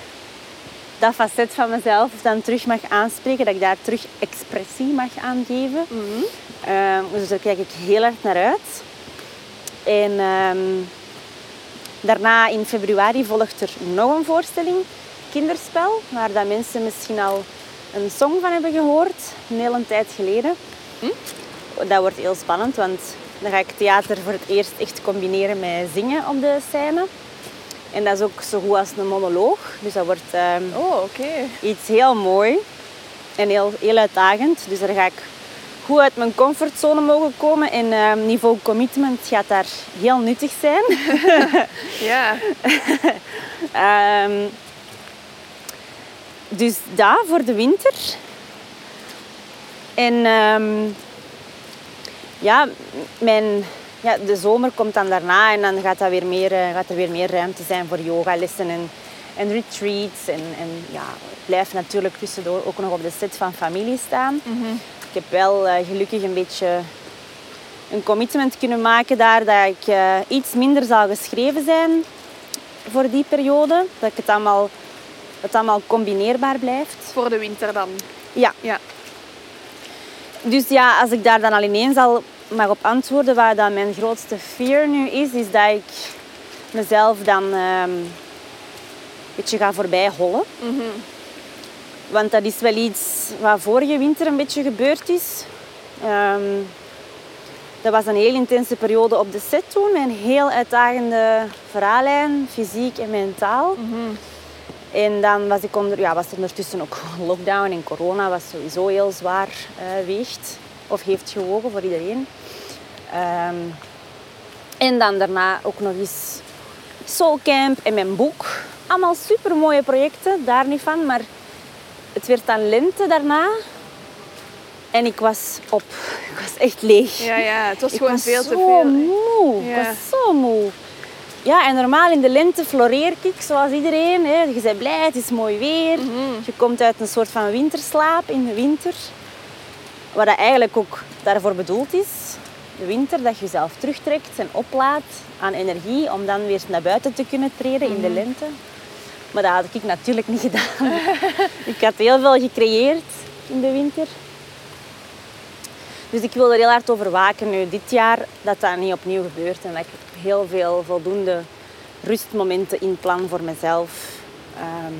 dat facet van mezelf dan terug mag aanspreken, dat ik daar terug expressie mag aangeven. Ehm, dus daar kijk ik heel erg naar uit. En ehm, daarna in februari volgt er nog een voorstelling, Kinderspel, waar dat mensen misschien al een song van hebben gehoord, een hele tijd geleden. Dat wordt heel spannend, want dan ga ik theater voor het eerst echt combineren met zingen op de scène. En dat is ook zo goed als een monoloog. Dus dat wordt ehm, Oh, iets heel mooi en heel, heel uitdagend. Dus daar ga ik goed uit mijn comfortzone mogen komen. En ehm, niveau commitment gaat daar heel nuttig zijn. Ja. Ehm, dus dat voor de winter. En ehm, ja, mijn, ja, de zomer komt dan daarna en dan gaat, dat weer meer, eh, gaat er weer meer ruimte zijn voor yogalessen en, en retreats. En, en ja, ik blijf natuurlijk tussendoor ook nog op de set van familie staan. Ik heb wel eh, gelukkig een beetje een commitment kunnen maken daar dat ik eh, iets minder zal geschreven zijn voor die periode. Dat ik het allemaal, dat het allemaal combineerbaar blijft. Voor de winter dan. Ja, Ja. dus ja, als ik daar dan al ineens al mag op antwoorden, wat dan mijn grootste fear nu is, is dat ik mezelf dan ehm, een beetje ga voorbij hollen. Want dat is wel iets wat vorige winter een beetje gebeurd is. Ehm, dat was een heel intense periode op de set toen, een heel uitdagende verhaallijn, fysiek en mentaal. En dan was, ik onder, ja, was er ondertussen ook lockdown en corona, was sowieso heel zwaar eh, weegt of heeft gewogen voor iedereen. Ehm, en dan daarna ook nog eens Soulcamp en mijn boek. Allemaal super mooie projecten, daar niet van. Maar het werd dan lente daarna. En ik was op. Ik was echt leeg. Ja, ja. Het was ik gewoon was veel te veel. moe. Ja. Ik was zo moe. Ja, en normaal in de lente floreer ik zoals iedereen. Hè. Je bent blij, het is mooi weer. Je komt uit een soort van winterslaap in de winter. Wat dat eigenlijk ook daarvoor bedoeld is. De winter, dat je jezelf terugtrekt en oplaadt aan energie om dan weer naar buiten te kunnen treden in de lente. Maar dat had ik natuurlijk niet gedaan. ik had heel veel gecreëerd in de winter. Dus ik wil er heel hard over waken nu dit jaar dat dat niet opnieuw gebeurt. En dat ik heel veel voldoende rustmomenten inplan voor mezelf. Ehm,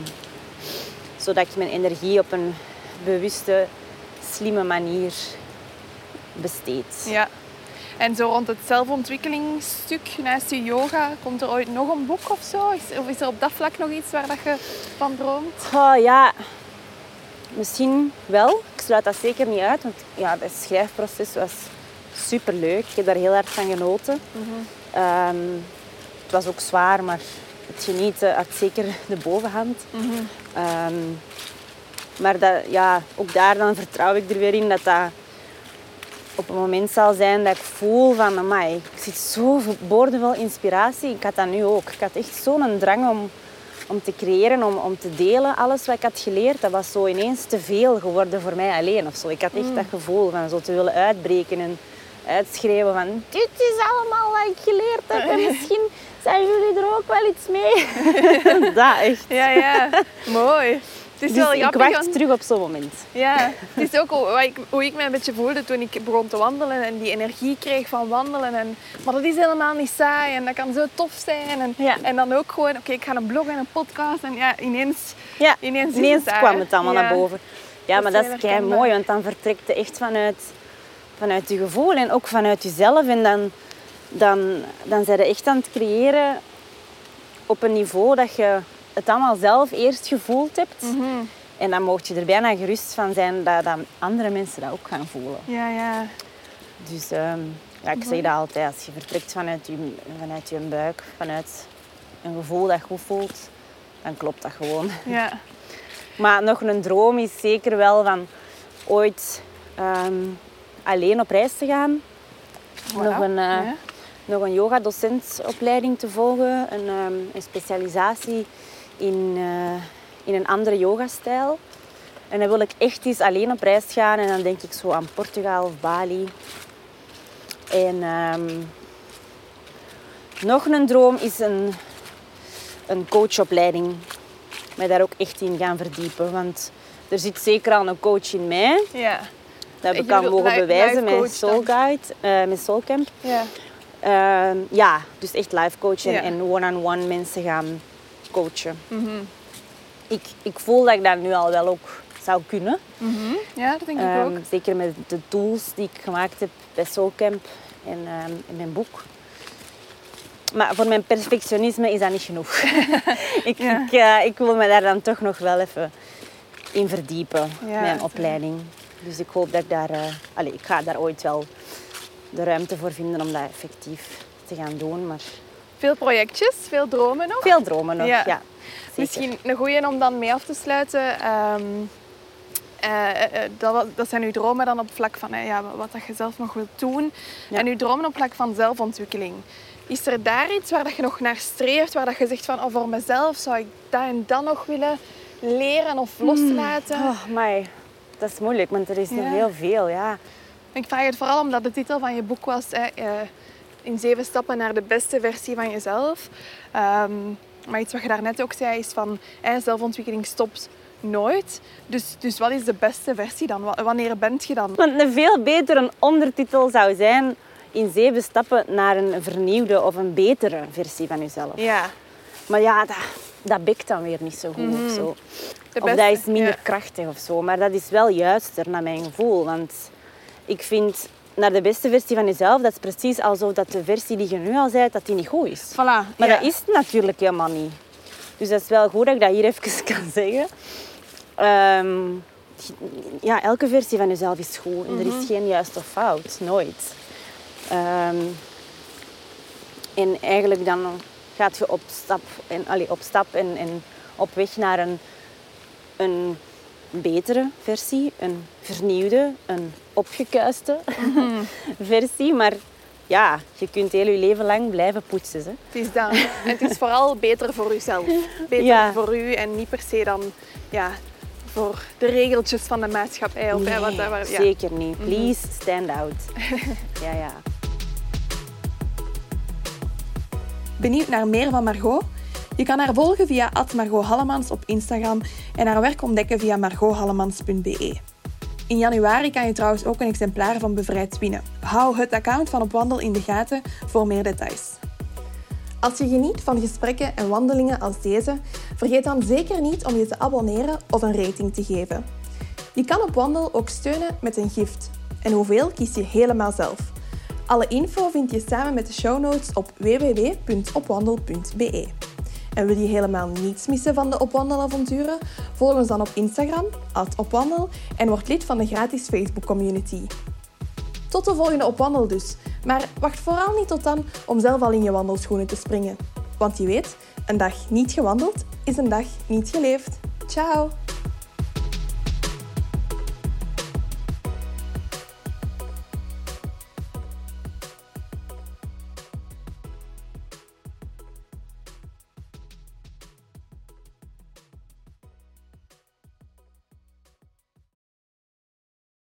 Zodat ik mijn energie op een bewuste, slimme manier besteed. Ja. En zo rond het zelfontwikkelingsstuk naast je yoga, komt er ooit nog een boek of zo? Is- Of is er op dat vlak nog iets waar dat je van droomt? Oh, ja, misschien wel. Ik sluit dat zeker niet uit, want ja, het schrijfproces was superleuk. Ik heb daar heel hard van genoten. Ehm, het was ook zwaar, maar het genieten had zeker de bovenhand. Ehm, maar dat, ja, ook daar dan vertrouw ik er weer in dat dat op een moment zal zijn dat ik voel van, amai, ik zit zo boordevol inspiratie. Ik had dat nu ook. Ik had echt zo'n drang om, om te creëren, om, om te delen. Alles wat ik had geleerd, dat was zo ineens te veel geworden voor mij alleen of zo. Ik had echt dat gevoel van zo te willen uitbreken en uitschreeuwen van, dit is allemaal wat ik geleerd heb en misschien zijn jullie er ook wel iets mee. dat echt. Ja, ja. Mooi. Het is Dus wel ik wacht want- terug op zo'n moment. Ja, het is ook hoe ik, hoe ik me een beetje voelde toen ik begon te wandelen en die energie kreeg van wandelen. En, maar dat is helemaal niet saai en dat kan zo tof zijn. En, Ja. en dan ook gewoon, oké, ik ga een blog en een podcast en ja, ineens, Ja, ineens, het kwam het allemaal Ja. naar boven. Ja, Dat maar dat is kei mooi, want dan vertrekt je echt vanuit, vanuit je gevoel en ook vanuit jezelf. En dan, dan, dan zijn je echt aan het creëren op een niveau dat je het allemaal zelf eerst gevoeld hebt. Mhm. En dan mocht je er bijna gerust van zijn dat, dat andere mensen dat ook gaan voelen. Ja, ja. Dus ehm, ja, ik zeg dat altijd, als je vertrekt vanuit je, vanuit je buik, vanuit een gevoel dat goed voelt, dan klopt dat gewoon. ja. Maar nog een droom is zeker wel van ooit ehm, alleen op reis te gaan. Nog een, eh, Ja. nog een yoga-docentopleiding te volgen. Een, ehm, een specialisatie in, eh, in een andere yogastijl. En dan wil ik echt eens alleen op reis gaan. En dan denk ik zo aan Portugal of Bali. En ehm, nog een droom is een, een coachopleiding. Mij daar ook echt in gaan verdiepen. Want er zit zeker al een coach in mij. ja. Dat heb ik al mogen live- bewijzen met? Soul Guide, eh, met Soulcamp. ja. Ehm, ja, dus echt live coachen Ja. en one-on-one mensen gaan coachen. Mhm. Ik, ik voel dat ik dat nu al wel ook zou kunnen. Mhm. Ja, dat denk ik Ehm, ook. zeker met de tools die ik gemaakt heb bij Soulcamp en ehm, in mijn boek. Maar voor mijn perfectionisme is dat niet genoeg. ik, Ja. ik, eh, ik wil me daar dan toch nog wel even in verdiepen, Ja, mijn opleiding. Dus ik hoop dat ik daar... eh, allee, ik ga daar ooit wel de ruimte voor vinden om dat effectief te gaan doen. Maar Veel projectjes, veel dromen nog. veel dromen nog, Ja. Misschien een goeie om dan mee af te sluiten. Ehm, eh, eh, eh, dat, dat zijn uw dromen dan op vlak van ja, wat dat je zelf nog wilt doen. Ja. En uw dromen op vlak van zelfontwikkeling. Is er daar iets waar dat je nog naar streeft? Waar dat je zegt van oh, voor mezelf zou ik dat en dat nog willen leren of loslaten? Oh, my. Dat is moeilijk, want er is nog Ja. heel veel, ja. Ik vraag het vooral omdat de titel van je boek was hè, In zeven stappen naar de beste versie van jezelf. Ehm, maar iets wat je daarnet ook zei is van zelfontwikkeling stopt nooit. Dus, dus wat is de beste versie dan? Wa- Wanneer bent je dan? Want een veel betere ondertitel zou zijn in zeven stappen naar een vernieuwde of een betere versie van jezelf. Ja, Maar ja, dat, dat bikt dan weer niet zo goed of zo. Mhm. de Of dat beste, is minder ja. krachtig of zo. Maar dat is wel juister naar mijn gevoel. Want ik vind naar de beste versie van jezelf, dat is precies alsof dat de versie die je nu al zei, dat die niet goed is. Voilà, Maar ja. dat is het natuurlijk helemaal niet. Dus dat is wel goed dat ik dat hier even kan zeggen. Ehm, ja, elke versie van jezelf is goed. En er Mhm. is geen juist of fout. Nooit. Ehm, en eigenlijk dan gaat je op stap en, allee, op, stap en, en op weg naar een, een betere versie. Een vernieuwde, een opgekuiste Mhm. versie. Maar ja, je kunt heel je leven lang blijven poetsen. Hè. Het is dat. En het is vooral beter voor uzelf. Beter Ja. voor u en niet per se dan ja, voor de regeltjes van de maatschappij. Of, hè, wat, Nee, waar- ja. zeker niet. Please stand out. ja, ja. Benieuwd naar meer van Margot? Je kan haar volgen via Margot Hallemans op Instagram en haar werk ontdekken via margothallemans.be. In januari kan je trouwens ook een exemplaar van Bevrijd winnen. Hou het account van Op Wandel in de gaten voor meer details. Als je geniet van gesprekken en wandelingen als deze, vergeet dan zeker niet om je te abonneren of een rating te geven. Je kan op Wandel ook steunen met een gift. En hoeveel kies je helemaal zelf. Alle info vind je samen met de show notes op www.opwandel.be. En wil je helemaal niets missen van de Opwandelavonturen? Volg ons dan op Instagram, opwandel, en word lid van de gratis Facebook community. Tot de volgende Opwandel dus. Maar wacht vooral niet tot dan om zelf al in je wandelschoenen te springen. Want je weet, een dag niet gewandeld is een dag niet geleefd. Ciao!